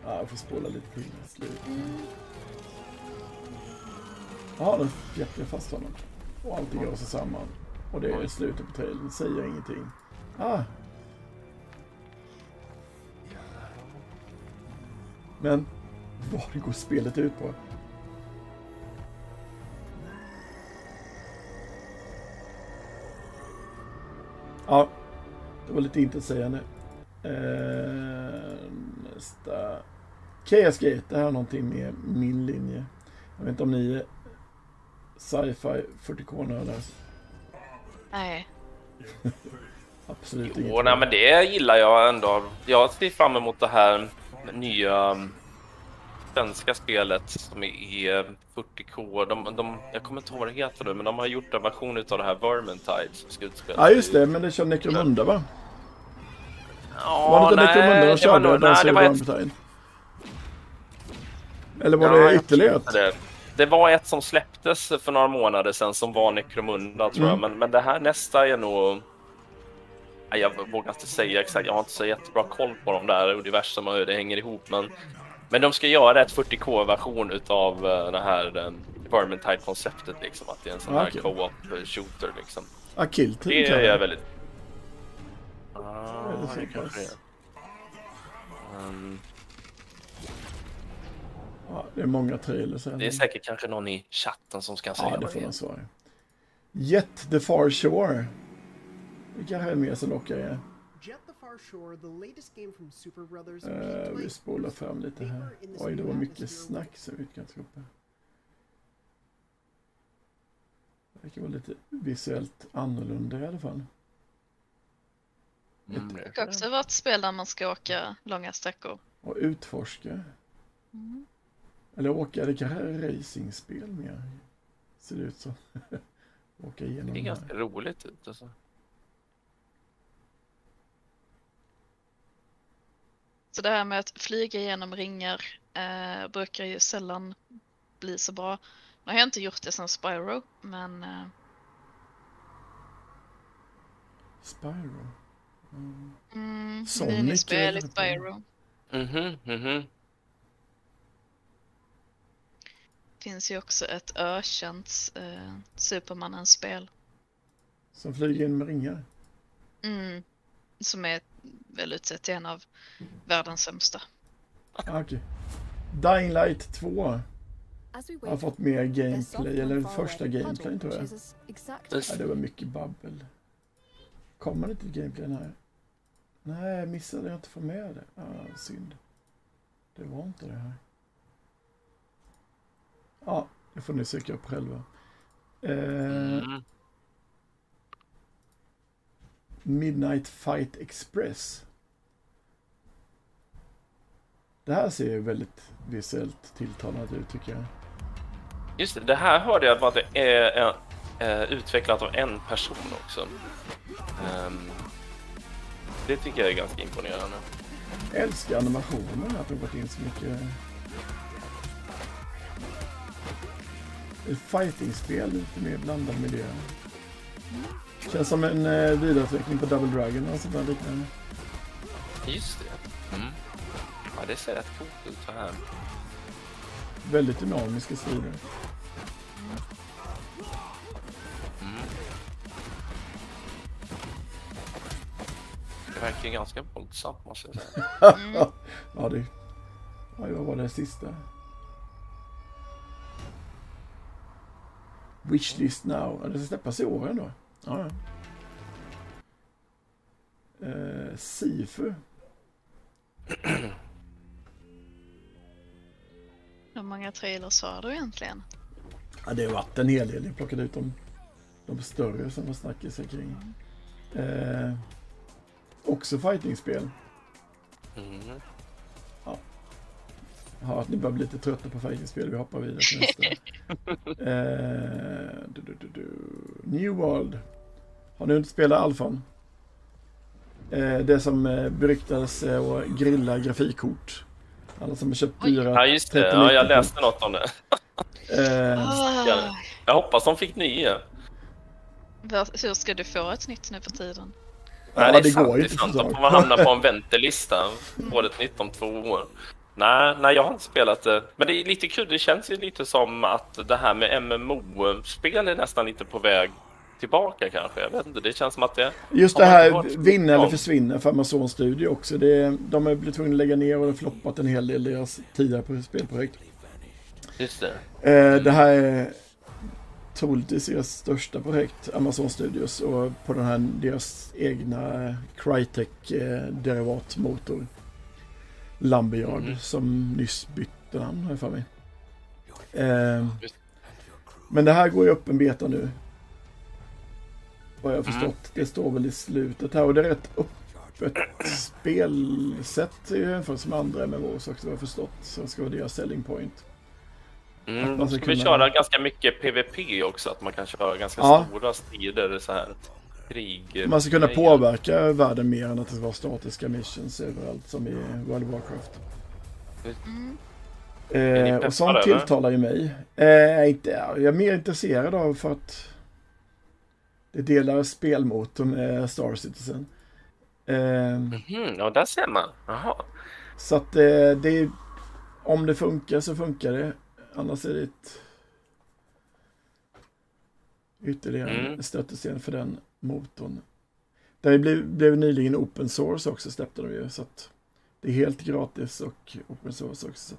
Ja, jag får spola lite på innan slut. Ja, då fjättrar jag fast honom. Och allting rör sig samman. Och det är slutet på trailern. Säger ingenting. Ah. Men vad går spelet ut på? Ja, det var lite intetsägande. Eh, nästa. KS Gate, det här är någonting med min linje. Jag vet inte om ni sci-fi 40k-nördar. Nej, Absolut Jo, nej, men det gillar jag ändå. Jag ser fram emot det här nya um, svenska spelet som är 40K. De, de, jag kommer inte ihåg vad det heter nu, men de har gjort en version av det här Vermintide som ska utspela Ja, just det, men det kör Necromunda va? Ja, var det inte Necromunda de det var körde? nog- De nej, det var ett? Eller var Ja, det ytterligare ett? Det. var ett som släpptes för några månader sedan som var Necromunda tror jag, Mm. men, men det här nästa är nog... Nej, Jag vågar inte säga exakt, jag har inte så jättebra koll på de där universum och hur det hänger ihop, men men de ska göra ett 40k-version utav uh, det här um, Vermintide-konceptet liksom, att det är en sån här Okej. co-op eh, shooter liksom. Ja, Kill Det är jag. väldigt... Ah, det kanske är. Um, Ja, det är många trailers det är säkert kanske någon i chatten som ska säga Ja, det får det man svara. Jet the Far Shore. Det kanske är mer som lockar er. Brothers. Eh, vi spolar fram lite här. Oj, det var mycket snack så vi kan inte uppe. Det verkar vara lite visuellt annorlunda i alla fall. Mm, Det kan också vara ett spel där man ska åka långa sträckor. Och utforska. Mm. Eller åka, det kanske är racingspel mer. Ser det ut som. [LAUGHS] åka igenom det är ganska här. roligt ut alltså. Så det här med att flyga genom ringar eh, brukar ju sällan bli så bra. Nu har jag inte gjort det sen Spyro, men eh, Spyro. Mm. mm, Sonic minispel i. Spyro. Mhm, mhm. Finns ju också ett ökänt eh, Supermannen-spel. Som flyger in med ringar. Mm, som är väl utsett till en av världens sämsta. Ah, Okej. Dying Light 2 As we har fått mer gameplay, eller första away gameplay puddle tror jag. Ja, det var mycket babbel. Kommer det inte gameplay här? Nej, missade jag inte få med det. Ah, synd. Det var inte det här. Ja, det får ni söka upp själva. Eh, Mm. Midnight Fight Express. Det här ser ju väldigt visuellt tilltalande ut tycker jag. Just det, det här hörde jag att det är eh, utvecklat av en person också. Ehm, det tycker jag är ganska imponerande. Jag älskar animationen, att de fått in så mycket... fightingspel, lite mer blandad miljö. Känns som en eh, vidareutveckling på Double Dragon och sånt där liknande. Just det. Mm. Ja, det ser rätt coolt ut så här. Väldigt dynamiska strider. Mm. Det verkar ju ganska våldsamt måste jag säga. [LAUGHS] ja, det... Oj, vad var det sista? Wishlist now. Ja, det ska släppas i år ändå. Ja, ja. Eh, Sifu. [CLEARS THROAT] Hur många trailers har du egentligen? Ja, det har varit en hel del. Jag plockade ut de, de större som var snackisar kring. Eh, också fightingspel. Mm. Att ni börjar bli lite trötta på fightingspel. Vi hoppar vidare till nästa. [LAUGHS] eh, du, du, du, du. New World. Har ni inte spelat alfan? Eh, det som eh, beryktades eh, och grilla grafikkort. Alla som har köpt dyra Ja, just det. 39 Ja, jag läste något om det. Eh, Ah, Jag hoppas de fick nya. vad- hur ska du få ett nytt nu för tiden? Ja, Nej, det, det är sant, går det är inte sant. Då får man hamna på en [LAUGHS] väntelista. Får ett nytt om två år. Nej, nej, jag har inte spelat det. Men det är lite kul. Det känns ju lite som att det här med MMO-spel är nästan lite på väg tillbaka kanske. Jag vet inte. Det känns som att det... Just det här vinna eller försvinna för Amazon Studio också. Det, de har blivit tvungna att lägga ner och det har floppat en hel del deras tidigare spelprojekt. Just det. Eh, det här är troligtvis deras största projekt, Amazon Studios, och på den här deras egna eh, Lumberyard, Mhm. som nyss bytte namn har jag för mig. Eh, men det här går ju upp en beta nu. Vad jag Mm. förstått. Det står väl i slutet här och det är rätt öppet spelsätt i jämförelse med andra MMOs också vad jag har förstått. Så ska vara deras selling point. Mm, ska ska vi kunna- köra ganska mycket PVP också? Att man kan köra ganska Ja. stora strider så här. Krig. Man ska kunna påverka världen mer än att det ska vara statiska missions överallt som i World of Warcraft. Mm. Eh, och sånt tilltalar ju mig. Eh, inte, jag är mer intresserad av för att det delar spelmotorn med Star Citizen. Eh, Mhm, ja, där ser man. Jaha. så att eh, det är, om det funkar så funkar det. Annars är det ett ytterligare Mm. en stötesten för den motorn. Det blev, blev nyligen open source också släppte de ju. Så att det är helt gratis och open source också. Så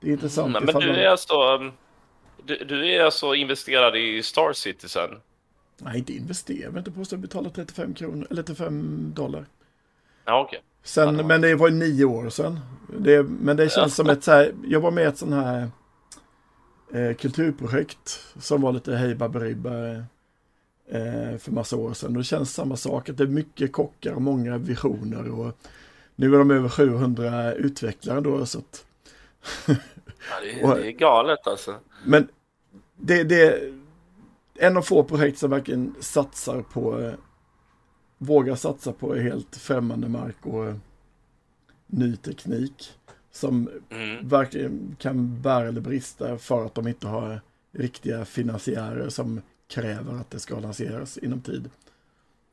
det är intressant. Mm, men du är alltså... um, Du, du är alltså investerad i Star Citizen? Nej, inte investera. Jag påstå att betala 35 kronor eller 35 dollar. Ja, okej. Sen, Ja. Men det var ju nio år sedan. Det, men det känns som ett så här, jag var med i ett sån här eh, kulturprojekt som var lite hej eh, för massa år sedan. Och det känns samma sak, att det är mycket kockar och många visioner. Och nu är de över 700 utvecklare då. Så att, Ja, det, Och- det är galet alltså. men det, det är en av få projekt som verkligen satsar på, eh, vågar satsa på helt främmande mark och eh, ny teknik. Som Mm. verkligen kan bära eller brista för att de inte har riktiga finansiärer som kräver att det ska lanseras inom tid.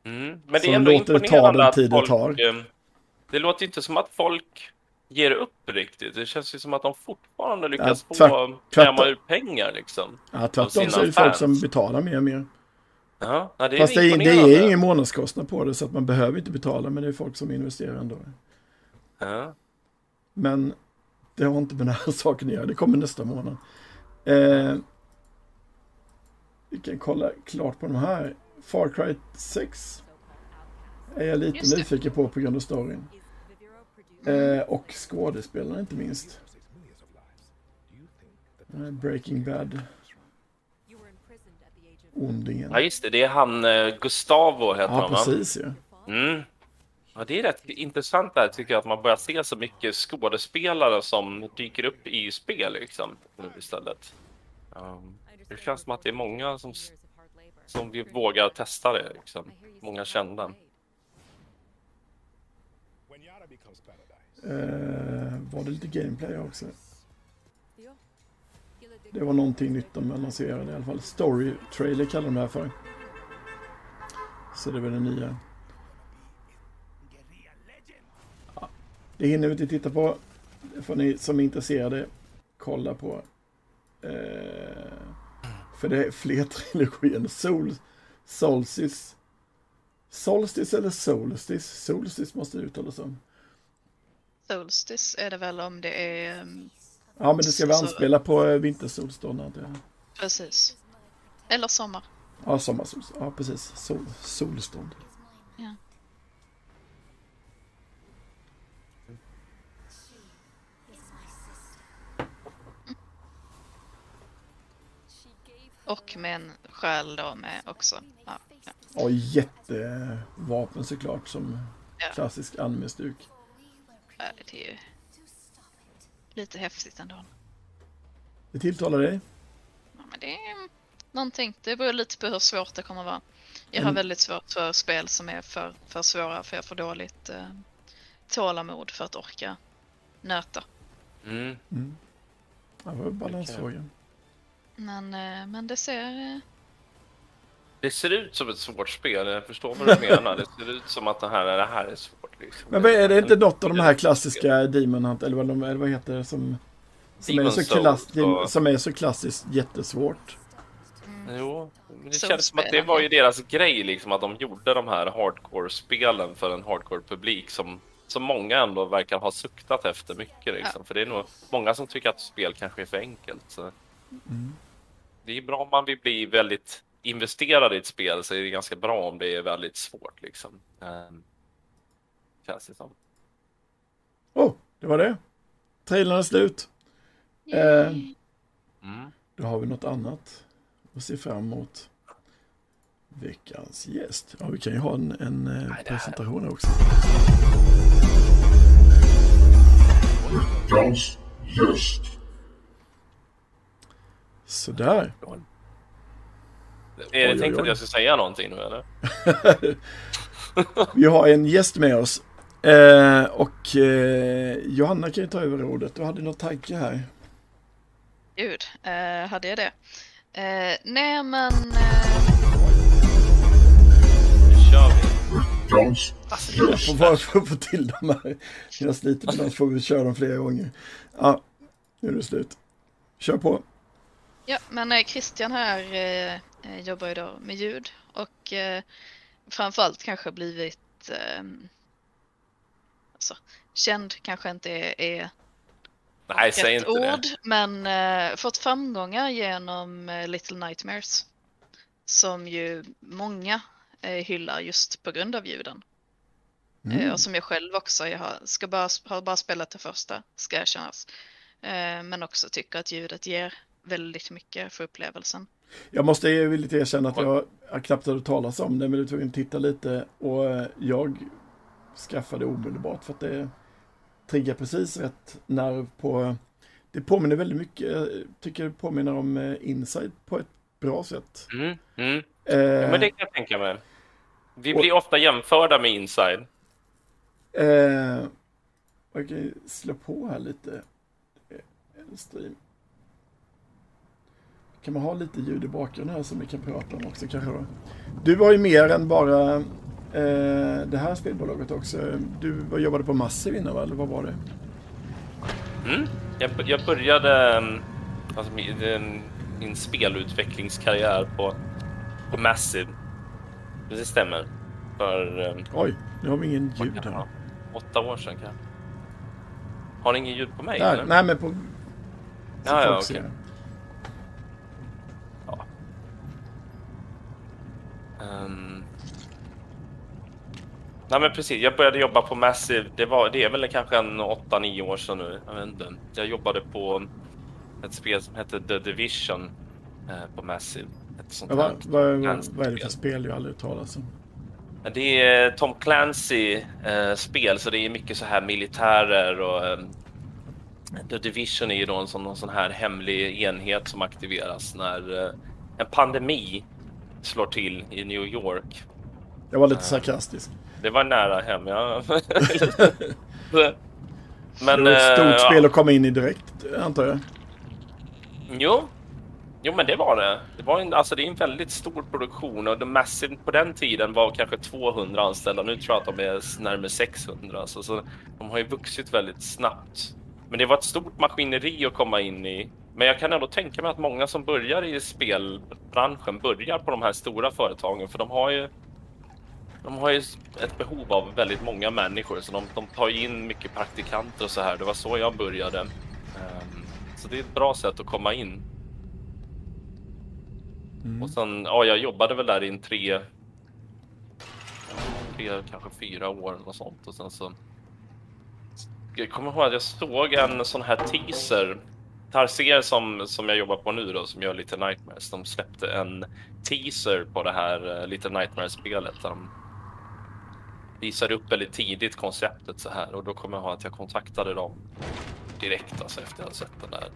Mm. Men det är ändå låter det ta imponerande den att det folk... tar. eh, Det låter inte som att folk ger upp riktigt. Det känns ju som att de fortfarande lyckas Ja, få tvärt- kräma tvärtom. ut pengar liksom. Ja, tvärtom så är det folk som betalar mer och mer. Ja, det är Fast det är, det imponerande. är ingen månadskostnad på det så att man behöver inte betala men det är folk som investerar ändå. Ja. Men det har inte med den här [LAUGHS] saken att göra. Det kommer nästa månad. Eh, vi kan kolla klart på de här. Far Cry 6 är jag lite Just nyfiken på på grund av storyn. Eh, och skådespelarna inte minst. Breaking Bad. Ondingen. ja, just det. Det är han eh, Gustavo heter Ja, han va? precis ju. Mm. Ja, det är rätt intressant där tycker jag att man börjar se så mycket skådespelare som dyker upp i spel liksom istället. Um, det känns som att det är många som, som vi vågar testa det liksom. Många kända. Eh, var det lite gameplay också? Det var någonting nytt de annonserade i alla fall. Story trailer kallar de det här för. Så det är väl det nya. Ja, det hinner vi inte titta på. Det får ni som är intresserade kolla på. Eh, för det är fler trilogier. Sol, Solstice. Solstice eller Solstice? Solstice måste det uttalas som. Solstice är det väl om det är um, Ja, men det ska väl Så- anspela på eh, vintersolstånd. precis. Eller sommar. Ja, sommarsolstånd. Ja, precis. Sol, solstånd. Och med en själ då med också. Ja, ja. Ja, jättevapen såklart som Ja. klassisk anime-stuk. Ja, Det är ju lite häftigt ändå. Det tilltalar dig? Ja, men det är någonting. Det beror lite på hur svårt det kommer vara. Jag har väldigt svårt för spel som är för, för svåra för jag får dåligt eh, tålamod för att orka nöta. Mm. Mm. Det var balansfrågan. Men, eh, men det ser... eh, Det ser ut som ett svårt spel, jag förstår vad du [LAUGHS] menar. Det ser ut som att det här, det här är svårt. Liksom. Men är det inte något av de här klassiska Demon Hunt, eller vad, de, eller vad heter det, som, som, är så klass, och- som är så klassiskt jättesvårt? Jo, men det Så känns som att det var ju deras grej, liksom att de gjorde de här hardcore-spelen för en hardcore-publik som, som många ändå verkar ha suktat efter mycket. Liksom. För det är nog många som tycker att spel kanske är för enkelt. Så. Det är bra om man vill bli väldigt investerad i ett spel så är det ganska bra om det är väldigt svårt. Liksom. Um, känns det som. Oh, det var det. Trailern är slut. Eh, Mm. Då har vi något annat att se fram emot. Veckans gäst. Ja, vi kan ju ha en, en eh, här- presentation också. Veckans gäst. Sådär. Är det oj, tänkt oj. att jag ska säga någonting nu eller? Vi har en gäst med oss. Eh, och eh, Johanna kan ju ta över ordet. Du hade någon tanke här. Gud, eh, hade jag det? Eh, nej men... Eh, Nu kör vi. Jag får bara få, få till de här. Jag sliter med dem så får vi köra dem flera gånger. Ja, nu är det slut. Kör på. Ja, men eh, Christian här eh, eh, jobbar då med ljud och eh, framförallt kanske blivit eh, alltså, känd kanske inte är, är Nej, säg inte ord, det. men eh, fått framgångar genom eh, Little Nightmares som ju många eh, hyllar just på grund av ljuden. Mm. Eh, och som jag själv också, jag har, ska bara, har bara spelat det första, ska erkännas. Eh, men också tycker att ljudet ger väldigt mycket för upplevelsen. Jag måste ju villigt erkänna att jag har knappt hört talas om det, men du tvungen att titta lite. Och eh, jag skaffade omedelbart för att det triggar precis rätt nerv på... Det påminner väldigt mycket, jag tycker det påminner om eh, Inside på ett bra sätt. Mm, mm. Eh, Ja, men det kan jag tänka mig. Vi Och- blir ofta jämförda med Inside. eh, jag kan ju slå på här lite. eh, En stream. Kan man ha lite ljud i bakgrunden här som vi kan prata om också kanske då? Du var ju mer än bara eh, det här spelbolaget också. Du jobbade på Massive innan va? Eller vad var det? Mm. Jag, jag började um, alltså, min, den- min spelutvecklingskarriär på, på Massive. Det stämmer. För um, Oj, nu har vi ingen ljud här. åtta år sedan kanske. Har ni ingen ljud på mig? Nej, eller? nej men på... så Ja, ja, okej. ser. Ehm. Nej men precis, jag började jobba på Massive, det, var, det är väl kanske en 8-9 år sedan nu. Jag, vet inte. jag jobbade på ett spel som hette The Division eh, på Massive. Ett sånt Ja, vad, vad, vad är det för spel? Jag aldrig talas om. Det är Tom Clancy-spel, så det är mycket så här militärer och eh, The Division är ju då en sån, en sån här hemlig enhet som aktiveras när eh, en pandemi slår till i New York. Jag var lite sarkastisk. Det var nära hem, ja. [LAUGHS] Men... det var ett eh, stort spel att komma in i direkt, antar jag. Jo. Jo, men det var det. Det, var en, alltså, det är en väldigt stor produktion och The Massive på den tiden var kanske 200 anställda. Nu tror jag att de är närmare 600. Så, så de har ju vuxit väldigt snabbt. Men det var ett stort maskineri att komma in i. Men jag kan ändå tänka mig att många som börjar i spelbranschen börjar på de här stora företagen för de har ju de har ju ett behov av väldigt många människor så de, de tar in mycket praktikanter och så här. Det var så jag började. Ehm, Så det är ett bra sätt att komma in. Och sen, ja, jag jobbade väl där i tre, tre, kanske fyra år eller något sånt och sen så. Jag kommer ihåg att jag såg en sån här teaser. Tarsier som, som jag jobbar på nu då, som gör Little Nightmares, de släppte en teaser på det här eh, uh, Little Nightmares-spelet där de visade upp väldigt tidigt konceptet så här och då kommer jag ihåg att jag kontaktade dem direkt alltså efter jag hade sett den där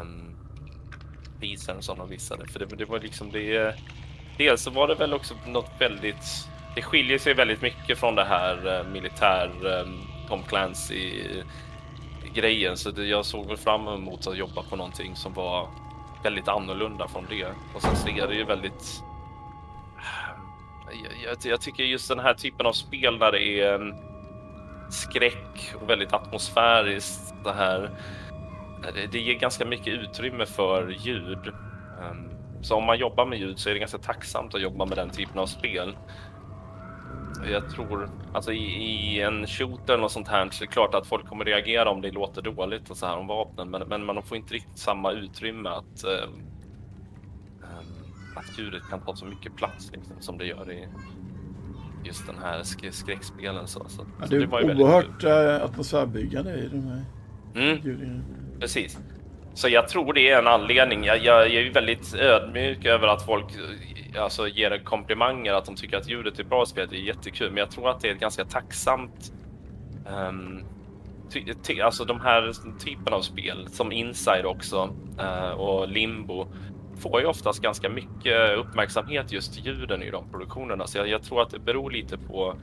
um, teasern som de visade. För det, det var liksom det. Dels så var det väl också något väldigt. Det skiljer sig väldigt mycket från det här uh, militär um, Tom Clancy grejen, så det, jag såg väl fram emot att jobba på någonting som var väldigt annorlunda från det. Och sen så är det ju väldigt. Jag, jag, jag tycker just den här typen av spel när det är en skräck och väldigt atmosfäriskt. Det här det, det ger ganska mycket utrymme för ljud. Ehm, så om man jobbar med ljud så är det ganska tacksamt att jobba med den typen av spel. Jag tror, alltså i, i en shooter eller något sånt här så är det klart att folk kommer reagera om det låter dåligt och så här om vapnen, men, men man får inte riktigt samma utrymme att um, att ljudet kan ta så mycket plats liksom, som det gör i just den här sk skräckspelen. Så, så, Ja, så det är ju väldigt oerhört äh, atmosfärbyggande i de här Mm. Precis. Så jag tror det är en anledning. Jag, jag, jag är ju väldigt ödmjuk över att folk eh, alltså, ger komplimanger, att de tycker att ljudet är bra i spelet. Det är jättekul, men jag tror att det är ett ganska tacksamt... Um, ty, ty, alltså de här typen av spel, som Inside också eh, och Limbo, får ju oftast ganska mycket uppmärksamhet just ljuden i de produktionerna. Så jag, jag tror att det beror lite på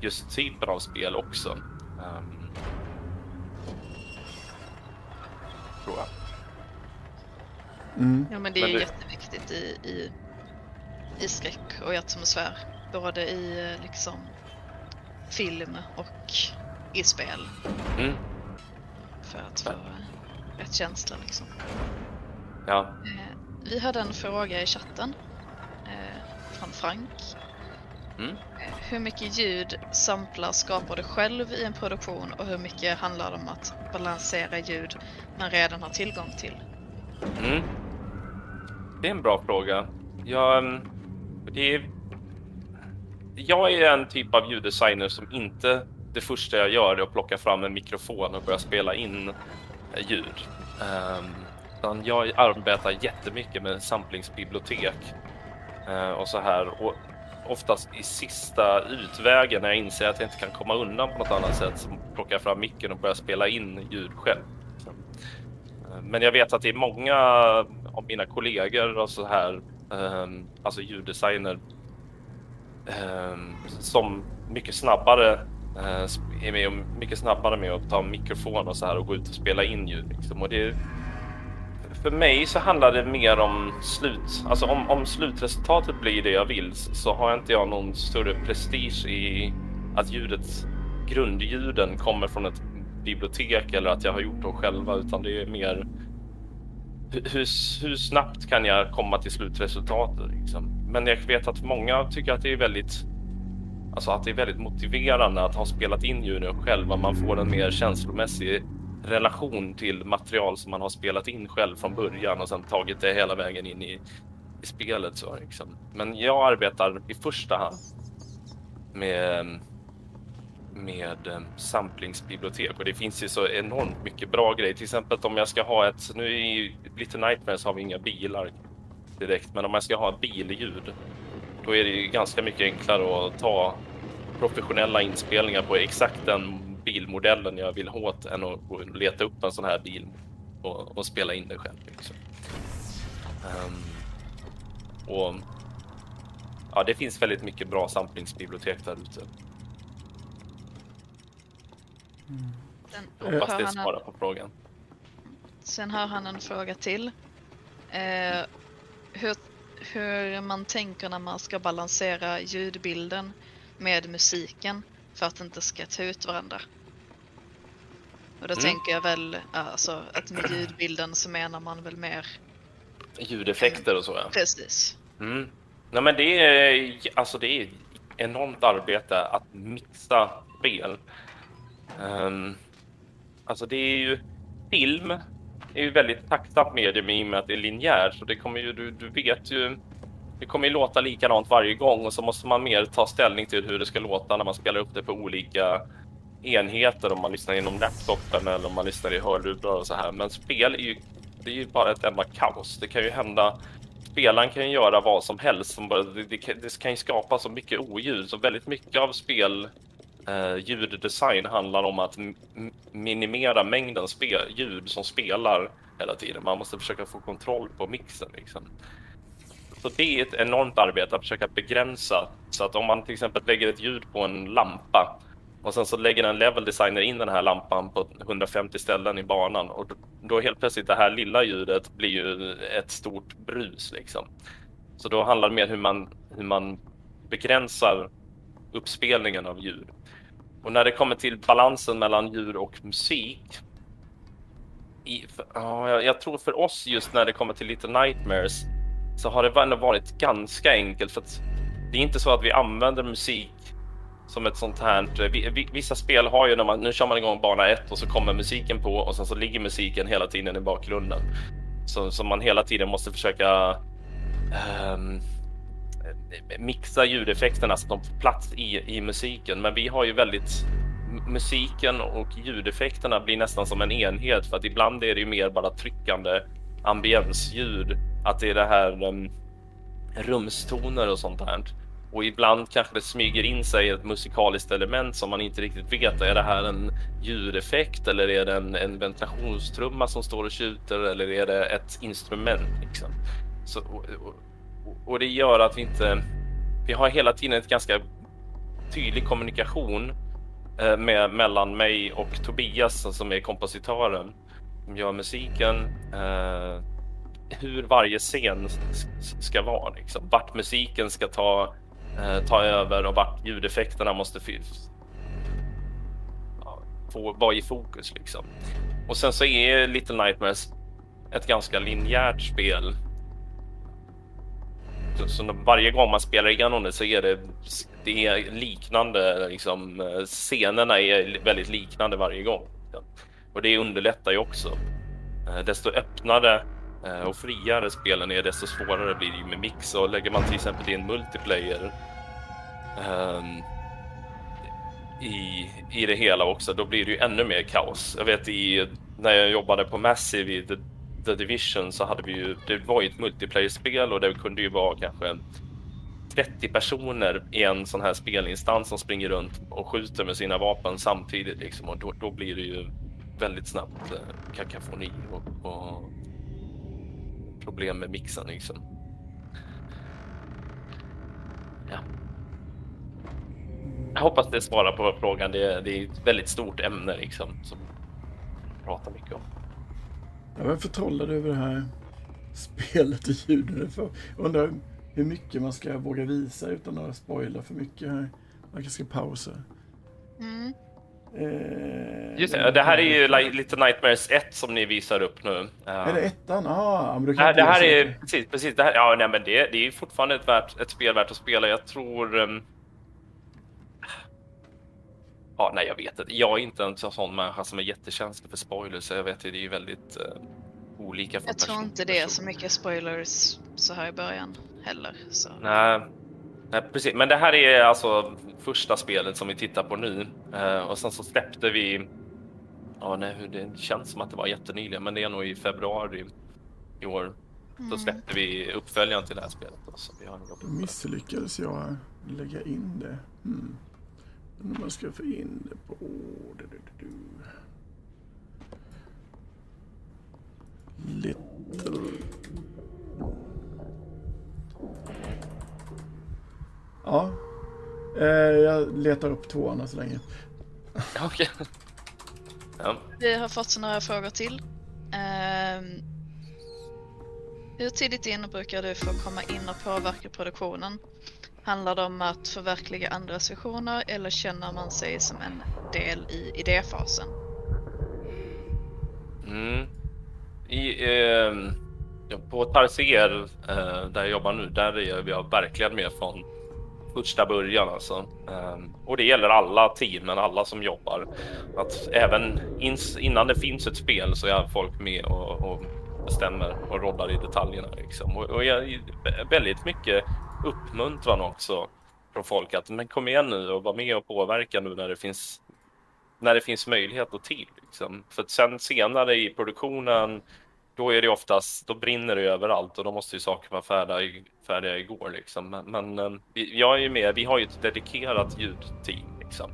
just typen av spel också. Ehm, tror jag. Mm. Ja men det Men är det- jätteviktigt i, i, i skräck och i atmosfär. Både i eh, liksom film och i spel. Mm. För att få rätt känsla liksom. Ja. Eh, vi hade en fråga i chatten eh, från Frank. Mm. Eh, hur mycket ljud samplar skapar du själv i en produktion och hur mycket handlar det om att balansera ljud man redan har tillgång till? Mm. Det är en bra fråga. Jag, mm, det är, jag är en typ av ljuddesigner som inte det första jag gör är att plocka fram en mikrofon och börja spela in eh, ljud. Um, jag arbetar jättemycket med samplingsbibliotek uh, eh, och så här. Och oftast i sista utvägen när jag inser att jag inte kan komma undan på något annat sätt så plockar jag fram micken och börjar spela in ljud själv. Ehm, men jag vet att det är många av mina kollegor och så här, um, alltså ljuddesigner, um, som mycket snabbare uh, är med och mycket snabbare med att ta mikrofon och så här och gå ut och spela in ljud. Liksom. Och det, för mig så handlar det mer om slut, alltså om, om slutresultatet blir det jag vill så har inte jag någon större prestige i att ljudet, grundljuden kommer från ett bibliotek eller att jag har gjort dem själva utan det är mer hur, hur, snabbt kan jag komma till slutresultatet? Liksom? Men jag vet att många tycker att det är väldigt Alltså att det är väldigt motiverande att ha spelat in ljuden själv, att man får en mer känslomässig relation till material som man har spelat in själv från början och sen tagit det hela vägen in i, i spelet. Så, liksom. Men jag arbetar i första hand med, med eh, samplingsbibliotek och det finns ju så enormt mycket bra grejer. Till exempel om jag ska ha ett, nu i Little Nightmares har vi inga bilar direkt, men om jag ska ha ett billjud då är det ju ganska mycket enklare att ta professionella inspelningar på exakt den bilmodellen jag vill ha åt än att leta upp en sån här bil och, och spela in det själv. Liksom. Um, och ja, det finns väldigt mycket bra samplingsbibliotek där ute. Sen Jag hoppas det svarar på frågan. Sen har han en fråga till. Eh, hur, hur man tänker när man ska balansera ljudbilden med musiken för att inte ska ta ut varandra. Och då Mm. tänker jag väl, alltså att med ljudbilden så menar man väl mer Ljudeffekter och så ja. precis. Mm. Nej, men det är alltså det är enormt arbete att mixa spel. Um, alltså det är ju film är ju väldigt tacksamt medium i och med att det är linjärt så det kommer ju du, du vet ju. Det kommer ju låta likadant varje gång och så måste man mer ta ställning till hur det ska låta när man spelar upp det på olika enheter om man lyssnar genom laptopen eller om man lyssnar i hörlurar och så här. Men spel är ju, det är ju bara ett enda kaos. Det kan ju hända spelaren kan ju göra vad som helst. Det, det, det kan ju skapa så mycket oljud. Så väldigt mycket av spel eh, ljuddesign handlar om att minimera mängden spe- ljud som spelar hela tiden. Man måste försöka få kontroll på mixen. Liksom. Så det är ett enormt arbete att försöka begränsa. Så att om man till exempel lägger ett ljud på en lampa och sen så lägger en level designer in den här lampan på 150 ställen i banan och då- då helt plötsligt det här lilla ljudet blir ju ett stort brus liksom. Så då handlar det mer hur man, hur man begränsar uppspelningen av ljud. Och när det kommer till balansen mellan ljud och musik. I, för, oh, jag, jag tror för oss just när det kommer till Little Nightmares så har det ändå varit ganska enkelt för att det är inte så att vi använder musik som ett sånt här. Eh, vi- Vissa spel har ju när man nu kör man igång bana ett och så kommer musiken på och sen så ligger musiken hela tiden i bakgrunden. Så, så man hela tiden måste försöka Um, mixa ljudeffekterna så att de får plats i, i musiken. Men vi har ju väldigt musiken och ljudeffekterna blir nästan som en enhet för att ibland är det ju mer bara tryckande ambiensljud. Att det är det här um, rumstoner och sånt här. Och ibland kanske det smyger in sig ett musikaliskt element som man inte riktigt vet. Är det här en ljudeffekt eller är det en, en ventilationstrumma som står och tjuter eller är det ett instrument? Liksom? Så, och, och, och det gör att vi inte... Vi har hela tiden ett ganska tydlig kommunikation eh, med, mellan mig och Tobias som är kompositören som gör musiken. Eh, hur varje scen ska vara. Liksom. Vart musiken ska ta, eh, ta över och vart ljudeffekterna måste ja, få vara i fokus liksom. Och sen så är Little Nightmares ett ganska linjärt spel. Så, varje gång man spelar igenom det så är det, det är liknande, liksom, eh, scenerna är väldigt liknande varje gång. Och det underlättar ju också. Eh, desto öppnare eh, och friare spelen är, desto svårare blir det ju med mix. Och lägger man till exempel in multiplayer um, i, i det hela också, då blir det ju ännu mer kaos. Jag vet i, när jag jobbade på Massive i The, The Division så hade vi ju, det var ju ett multiplayer-spel och det kunde ju vara kanske 30 personer i en sån här spelinstans som springer runt och skjuter med sina vapen samtidigt liksom och då, då blir det ju väldigt snabbt eh, kakafoni och, och problem med mixen liksom. Ja. Jag hoppas det svarar på frågan. Det är, det är ett väldigt stort ämne liksom som jag pratar mycket om. Jag är förtrollad över det här spelet och ljuden. För undrar hur mycket man ska våga visa utan att spoila för mycket här. Man kanske ska pausa. Mm. Eh, Just det, det här är ju Li- Little Nightmares 1 som ni visar upp nu. Är det ettan? Ah, men Det kan det här är precis, precis det här, ja, nej, men det, det är fortfarande ett, värt, ett spel värt att spela. Jag tror. ehm, Ja, nej, jag vet inte. Jag är inte en sån människa som är jättekänslig för spoilers. så Jag vet, det är ju väldigt eh, olika. Jag tror person inte till det är så mycket spoilers så här i början heller. Så. Nej, nej, precis. Men det här är alltså första spelet som vi tittar på nu Eh, och sen så släppte vi. Ja, nej, hur det känns som att det var jättenyligen, men det är nog i februari i år. Så släppte vi uppföljaren till det här spelet. Då, så vi har misslyckades jag lägga in det. Hmm. Man ska få in det på... Little... Ja. Eh, jag letar upp tvåan så länge. Okej. Ja. Vi har fått några frågor till. Ehm, hur tidigt in brukar du få komma in och påverka produktionen? Handlar det om att förverkliga andras visioner eller känner man sig som en del i idéfasen? Mm. I, eh, på Tarsier, eh, där jag jobbar nu, där är vi verkligen med från första början alltså. Ehm, och det gäller alla teamen, alla som jobbar. Att även ins, innan det finns ett spel så är folk med och, och bestämmer och roddar i detaljerna. Liksom. Och, och jag, väldigt mycket uppmuntran också från folk att men kom igen nu och var med och påverka nu när det finns när det finns möjlighet och tid. Liksom. För att sen senare i produktionen, då är det oftast, då brinner det överallt och då måste ju saker vara färdiga, färdiga igår. Liksom. Men, men ehm, jag är ju med, vi har ju ett dedikerat ljudteam. Liksom.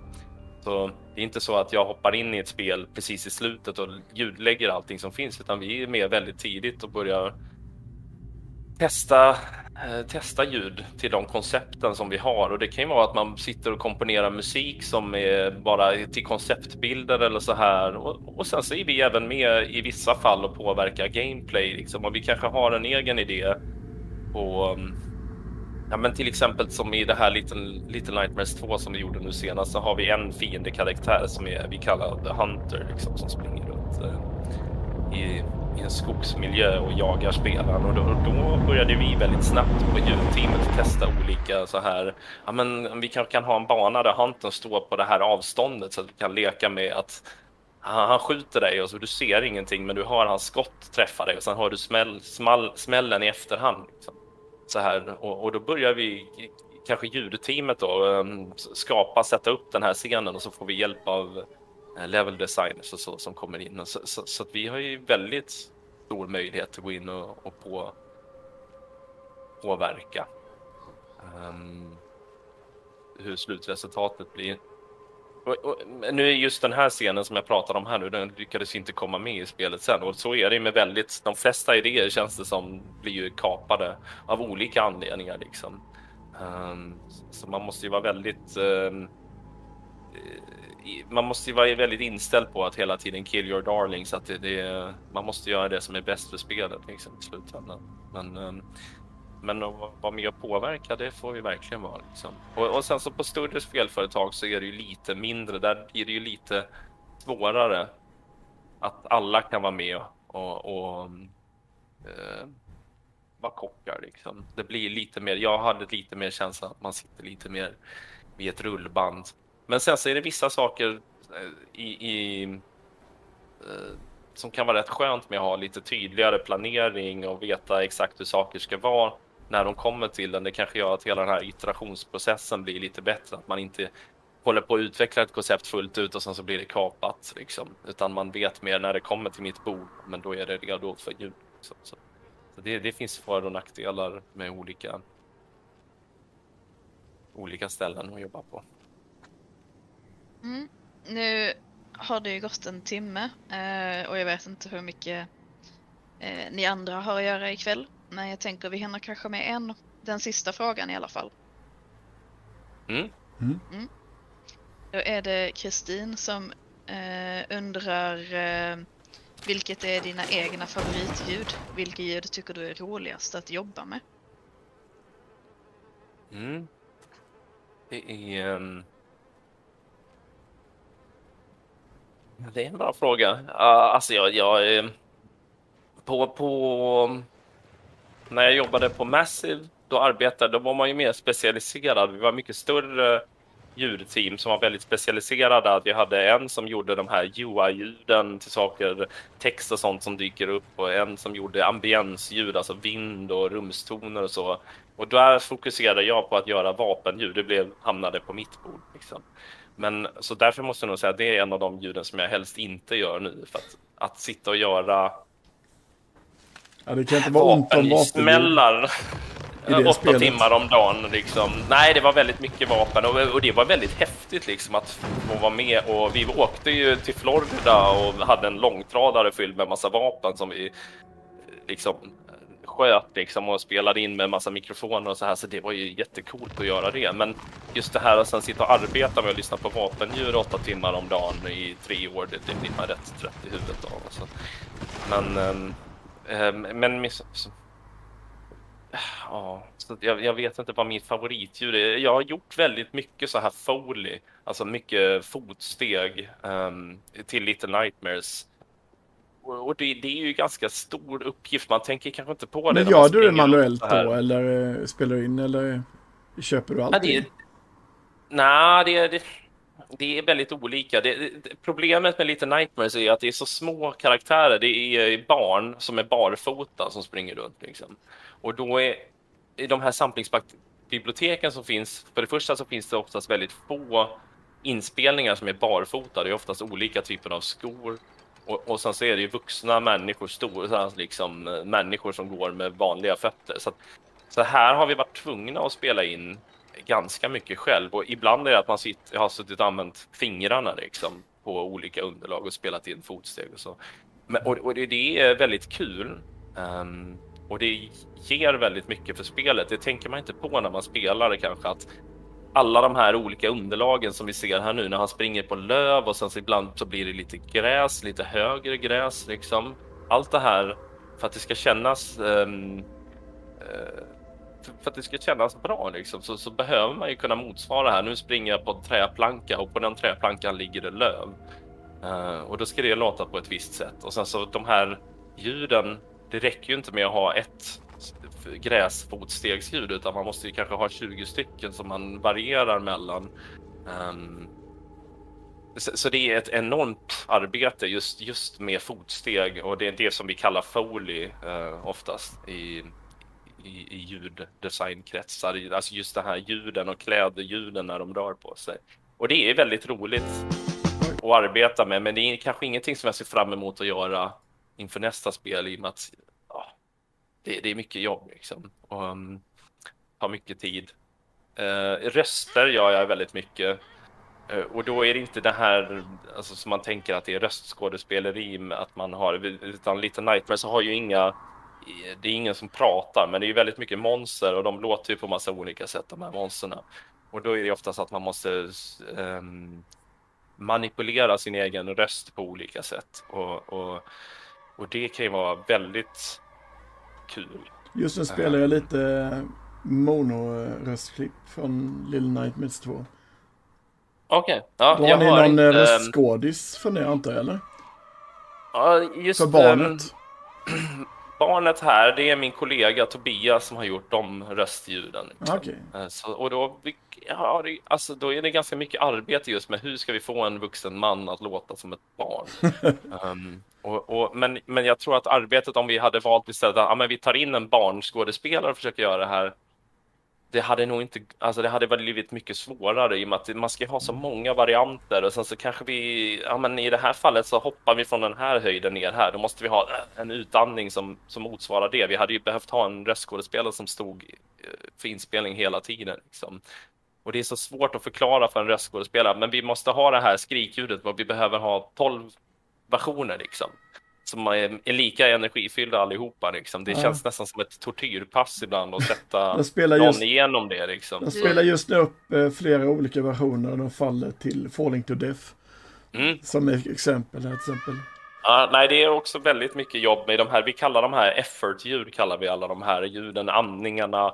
Så det är inte så att jag hoppar in i ett spel precis i slutet och ljudlägger allting som finns, utan vi är med väldigt tidigt och börjar testa, eh, testa ljud till de koncepten som vi har. Och det kan ju vara att man sitter och komponerar musik som är bara till konceptbilder eller så här. Och, och sen så är vi även med i vissa fall och påverkar gameplay liksom. Och vi kanske har en egen idé på mm, Ja men till exempel som i det här Little, Little Nightmares 2 som vi gjorde nu senast så har vi en fiendekaraktär som är, vi kallar The Hunter liksom som springer runt eh, i, i en skogsmiljö och jagar spelaren och då, då började vi väldigt snabbt på ljudteamet testa olika så här, ja men vi kanske kan ha en bana där Huntern står på det här avståndet så att vi kan leka med att han, han skjuter dig och så du ser ingenting men du hör hans skott träffa dig och sen hör du smäll, smäll, smällen i efterhand. Liksom. Så här, och, och då börjar vi kanske ljudteamet då um, skapa, sätta upp den här scenen och så får vi hjälp av Eh, level designers och så som kommer in. Och så, så, så att vi har ju väldigt stor möjlighet att gå in och, och på, påverka um, hur slutresultatet blir. Och, och, nu är just den här scenen som jag pratar om här nu, den lyckades inte komma med i spelet sen och så är det med väldigt, de flesta idéer känns det som blir ju kapade av olika anledningar liksom. Um, så man måste ju vara väldigt um, man måste ju vara väldigt inställd på att hela tiden kill your darlings, att det, det, man måste göra det som är bäst för spelet liksom, i slutändan. Men, ehm, men att vara med och påverka, det får vi verkligen vara. Liksom. Och, och sen så på större spelföretag så är det ju lite mindre, där är det ju lite svårare. Att alla kan vara med och, och eh, vara kockar liksom. Det blir lite mer, jag hade lite mer känsla att man sitter lite mer vid ett rullband. Men sen så är det vissa saker eh, i, i eh, som kan vara rätt skönt med att ha lite tydligare planering och veta exakt hur saker ska vara när de kommer till den. Det kanske gör att hela den här iterationsprocessen blir lite bättre, att man inte håller på att utveckla ett koncept fullt ut och sen så blir det kapat liksom, utan man vet mer när det kommer till mitt bord, men då är det redo för ljud. Liksom. Så, så det, det, finns för och nackdelar med olika olika ställen att jobba på. Mm. Nu har det ju gått en timme eh, och jag vet inte hur mycket eh, ni andra har att göra ikväll. Men jag tänker vi hinner kanske med en, den sista frågan i alla fall. Mm. Mm. Då är det Kristin som eh, undrar eh, vilket är dina egna favoritljud? Vilka ljud tycker du är roligast att jobba med? Mm. Det är... Um... Det är en bra fråga. Uh, alltså jag, jag eh, på, på när jag jobbade på Massive, då arbetade, då var man ju mer specialiserad. Vi var mycket större ljudteam som var väldigt specialiserade. Vi hade en som gjorde de här UI-ljuden till saker, text och sånt som dyker upp och en som gjorde ambiensljud, alltså vind och rumstoner och så. Och där fokuserade jag på att göra vapenljud. Det blev, hamnade på mitt bord. Liksom. Men så därför måste jag nog säga att det är en av de ljuden som jag helst inte gör nu. För att, att sitta och göra Ja, det kan inte vara ont om smällar [LAUGHS] åtta timmar om dagen. Liksom. Nej, det var väldigt mycket vapen och, och det var väldigt häftigt liksom, att få vara med. Och vi åkte ju till Florida och hade en långtradare fylld med massa vapen som vi liksom sköt liksom och spelade in med massa mikrofoner och så här. Så det var ju jättekult att göra det. Men just det här att sen sitta och arbeta med att lyssna på vapendjur åtta timmar om dagen i tre år, det, det blir man rätt trött i huvudet av. Alltså. Men um, men ja, jag, jag, vet inte vad mitt favoritdjur är. Jag har gjort väldigt mycket så här Foley, alltså mycket fotsteg um, till Little Nightmares. Och, det, det, är ju ganska stor uppgift. Man tänker kanske inte på det. Men gör du det manuellt då eller eh, spelar du in eller köper du allting? Ja, det, nej, det, det, det är väldigt olika. Det, det, problemet med Little Nightmares är att det är så små karaktärer. Det är barn som är barfota som springer runt. Liksom. Och då är i de här samplingsbiblioteken som finns, för det första så finns det oftast väldigt få inspelningar som är barfota. Det är oftast olika typer av skor. Och, och sen så är det ju vuxna människor, stora liksom, eh, människor som går med vanliga fötter. Så, att, så här har vi varit tvungna att spela in ganska mycket själv och ibland är det att man sitter, har suttit och använt fingrarna liksom på olika underlag och spelat in fotsteg och så. Men, och, och det, det, är väldigt kul. Um, och det ger väldigt mycket för spelet. Det tänker man inte på när man spelar det kanske att alla de här olika underlagen som vi ser här nu när han springer på löv och sen så ibland så blir det lite gräs, lite högre gräs liksom. Allt det här för att det ska kännas um, uh, för att det ska kännas bra liksom, så, så, behöver man ju kunna motsvara det här. Nu springer jag på en träplanka och på den träplankan ligger det löv. Uh, och då ska det låta på ett visst sätt. Och sen så de här ljuden, det räcker ju inte med att ha ett gräsfotstegsljud utan man måste ju kanske ha 20 stycken som man varierar mellan. Um, så, så, det är ett enormt arbete just, just med fotsteg och det är det som vi kallar Foley uh, oftast i, i, i ljuddesignkretsar. Alltså just det här ljuden och klädljuden när de rör på sig. Och det är väldigt roligt att arbeta med, men det är kanske ingenting som jag ser fram emot att göra inför nästa spel i och med att det, det, är mycket jobb liksom och um, tar mycket tid. Uh, röster gör jag väldigt mycket uh, och då är det inte det här alltså, som man tänker att det är röstskådespeleri att man har, utan Little Nightmares har ju inga det är ingen som pratar, men det är väldigt mycket monster och de låter ju på massa olika sätt, de här monsterna. Och då är det oftast att man måste um, manipulera sin egen röst på olika sätt. Och, och, och det kan ju vara väldigt kul. Just nu spelar jag lite mono-röstklipp från Little Nightmares 2. Okej, ja, Då har ni någon inte, eh, ehm, röstskådis för det antar jag, eller? ja, just, För ehm, barnet? [CLEARS THROAT] barnet här, det är min kollega Tobias som har gjort de röstljuden. liksom. Okej. Eh, Så, och då, ja, det, alltså, då är det ganska mycket arbete just med hur ska vi få en vuxen man att låta som ett barn. [LAUGHS] Ehm, och, och, men, men jag tror att arbetet om vi hade valt istället att ja, men vi tar in en barnskådespelare och försöker göra det här. Det hade nog inte, alltså det hade väl blivit mycket svårare i och med att man ska ha så många varianter och sen så kanske vi, ja men i det här fallet så hoppar vi från den här höjden ner här. Då måste vi ha eh, en utandning som, som motsvarar det. Vi hade ju behövt ha en röstskådespelare som stod eh, för inspelning hela tiden. Liksom. Och det är så svårt att förklara för en röstskådespelare, men vi måste ha det här skrikljudet och vi behöver ha 12 versioner liksom. Som är, lika energifyllda allihopa liksom. Det Ja. känns nästan som ett tortyrpass ibland att sätta [LAUGHS] någon just, igenom det liksom. jag spelar just nu upp eh, flera olika versioner de faller till Falling to Death. Mm. Som exempel här till exempel. Ja, nej, det är också väldigt mycket jobb med de här. Vi kallar de här effort-ljud, kallar vi alla de här ljuden, andningarna,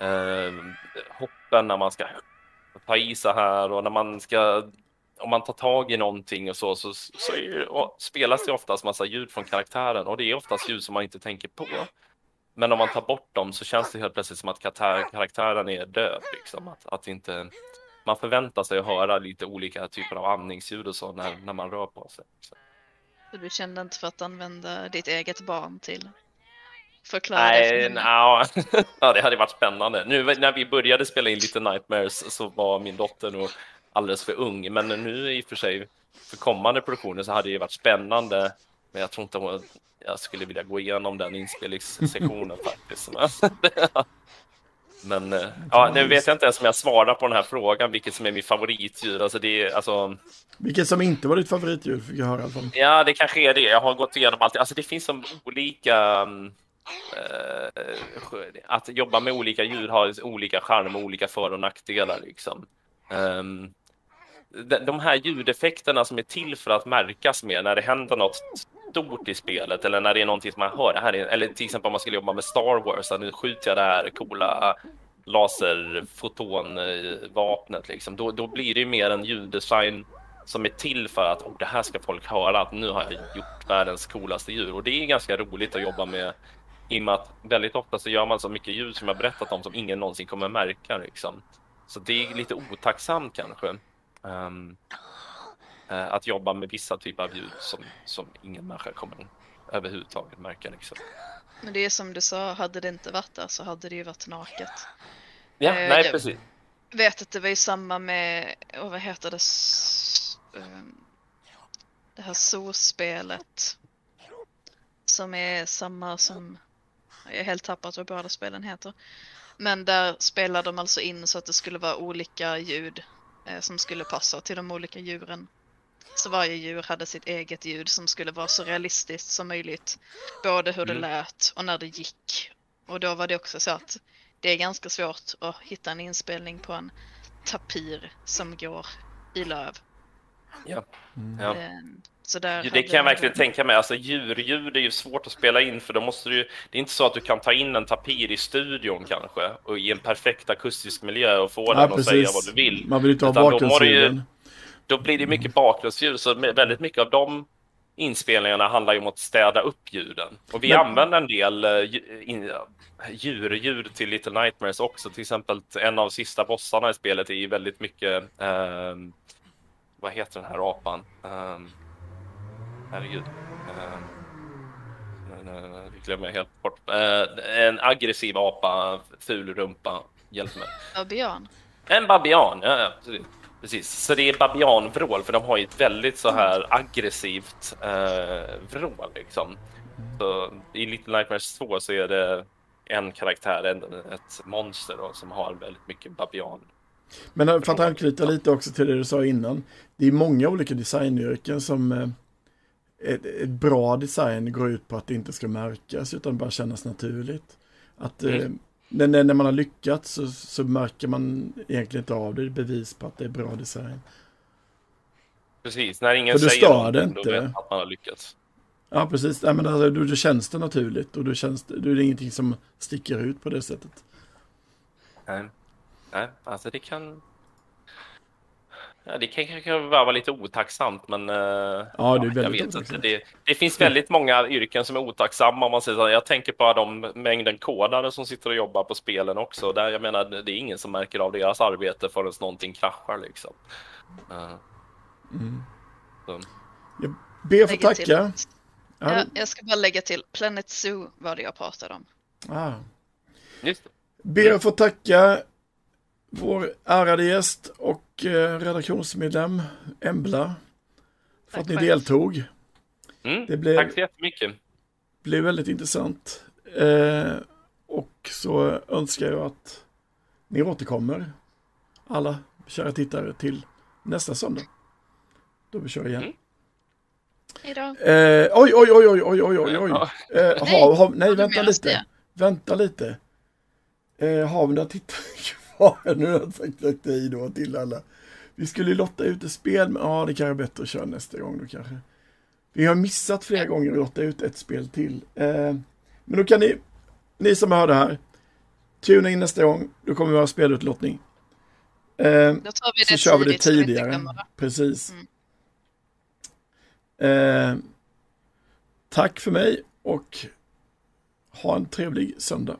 eh, hoppen när man ska ta i så här och när man ska, om man tar tag i någonting och så, så, så det- och spelas det oftast massa ljud från karaktären och det är oftast ljud som man inte tänker på. Men om man tar bort dem så känns det helt plötsligt som att karaktär- karaktären är död, liksom. Att, att inte, man förväntar sig att höra lite olika typer av andningsljud och så när, när man rör på sig. Så. Så du kände inte för att använda ditt eget barn till? Förklara Nej, nja. [LAUGHS] ja, det hade varit spännande. Nu när vi började spela in lite Nightmares så var min dotter nog alldeles för ung, men nu i och för sig för kommande produktioner så hade det varit spännande. Men jag tror inte jag skulle vilja gå igenom den inspelningssektionen [LAUGHS] faktiskt. Men eh, ja, nu vet jag inte ens om jag svarar på den här frågan, vilket som är min favoritljud. Alltså det är alltså. Vilket som inte var ditt favoritljud fick jag höra fall. Ja, det kanske är det. Jag har gått igenom allt. Alltså det finns som olika... eh, att jobba med olika ljud har olika charm och olika för och nackdelar. Liksom. Ehm, de, här ljudeffekterna som är till för att märkas med när det händer något stort i spelet eller när det är någonting som man hör. Det här är, eller till exempel om man skulle jobba med Star Wars. att Nu skjuter jag det här coola laserfotonvapnet. Liksom. Då, då blir det ju mer en ljuddesign som är till för att oh, det här ska folk höra, att nu har jag gjort världens coolaste djur. Och det är ganska roligt att jobba med i och med att väldigt ofta så gör man så mycket ljud som jag berättat om som ingen någonsin kommer märka. Liksom. Så det är lite otacksamt kanske ehm, eh, att jobba med vissa typer av ljud som, som ingen människa kommer överhuvudtaget märka. Liksom. Men det är som du sa, hade det inte varit där så hade det ju varit naket. Ja, Eh, nej jag- precis. vet att det var ju samma med, oh, vad heter det, ehm, det här SO-spelet. Som är samma som, jag är helt tappat vad båda spelen heter. Men där spelar de alltså in så att det skulle vara olika ljud som skulle passa till de olika djuren. Så varje djur hade sitt eget ljud som skulle vara så realistiskt som möjligt. Både hur det Mm. lät och när det gick. Och då var det också så att det är ganska svårt att hitta en inspelning på en tapir som går i löv. Ja. Ja. Så där Det kan jag verkligen tänka mig. Alltså djurljud är ju svårt att spela in för då måste du Det är inte så att du kan ta in en tapir i studion kanske och i en perfekt akustisk miljö och få Ja, den att säga precis. vad du vill. Man vill inte ha Utan då bakgrundsljuden. Då blir det mycket bakgrundsljud så väldigt mycket av de inspelningarna handlar ju om att städa upp ljuden. Och vi Men- använder en del in, djurljud till Little Nightmares också. Till exempel en av sista bossarna i spelet är ju väldigt mycket ehm, vad heter den här apan? Um, herregud. Um, det glömmer jag helt bort. Eh, en aggressiv apa, ful rumpa. Hjälp mig. Babian. En babian, ja, ja precis. Så det är babianvrål, för de har ju ett väldigt så här aggressivt eh, vrål liksom. Så i Little Nightmares 2 så är det en karaktär, en, ett monster då, som har väldigt mycket babian. Men eh, för att anknyta lite också till det du sa innan. Det är många olika designyrken som eh, ett, ett bra design går ut på att det inte ska märkas utan bara kännas naturligt. Att eh, Mm. när, när när man har lyckats så, så märker man egentligen inte av det. Det är bevis på att det är bra design. Precis, när ingen För säger någonting, det då vet man att man har lyckats. Ja, precis. Ja, men alltså, då, då känns det naturligt och då, känns det, då är det ingenting som sticker ut på det sättet. Nej, Nej alltså det kan... Ja, det kan kanske vara lite otacksamt, men eh, Ja, det är jag vet inte. Det, det finns väldigt många yrken som är otacksamma om man säger så. Jag tänker på de mängden kodare som sitter och jobbar på spelen också. Där jag menar, det är ingen som märker av deras arbete förrän någonting kraschar liksom. Eh, så. Jag ber att få tacka. Ja, Ja, jag ska bara lägga till Planet Zoo var det jag pratade om. ah. Just det. Ber att få tacka vår ärade gäst och eh, redaktionsmedlem Embla för Tack att ni deltog. Mm, Det blev- Tack så jättemycket. blev väldigt intressant. Eh, och så önskar jag att ni återkommer, alla kära tittare, till nästa söndag. Då vi kör igen. Mm. Eh, oj, oj, oj, oj, oj, oj, oj, oj. Eh, Nej, hav, hav, nej, vänta lite. det? Vänta lite. Eh, har vi kvar? Nu har jag sagt sagt hej då till alla. Vi skulle lotta ut ett spel, men ja, det kanske är bättre att köra nästa gång då kanske. Vi har missat flera gånger att lotta ut ett spel till. Eh, men då kan ni, ni som hör det här, tuna in nästa gång. Då kommer vi ha spelutlottning. Eh, Då tar vi så det kör vi det så vi tidigare. det. Precis. Mm. Eh, tack för mig och ha en trevlig söndag.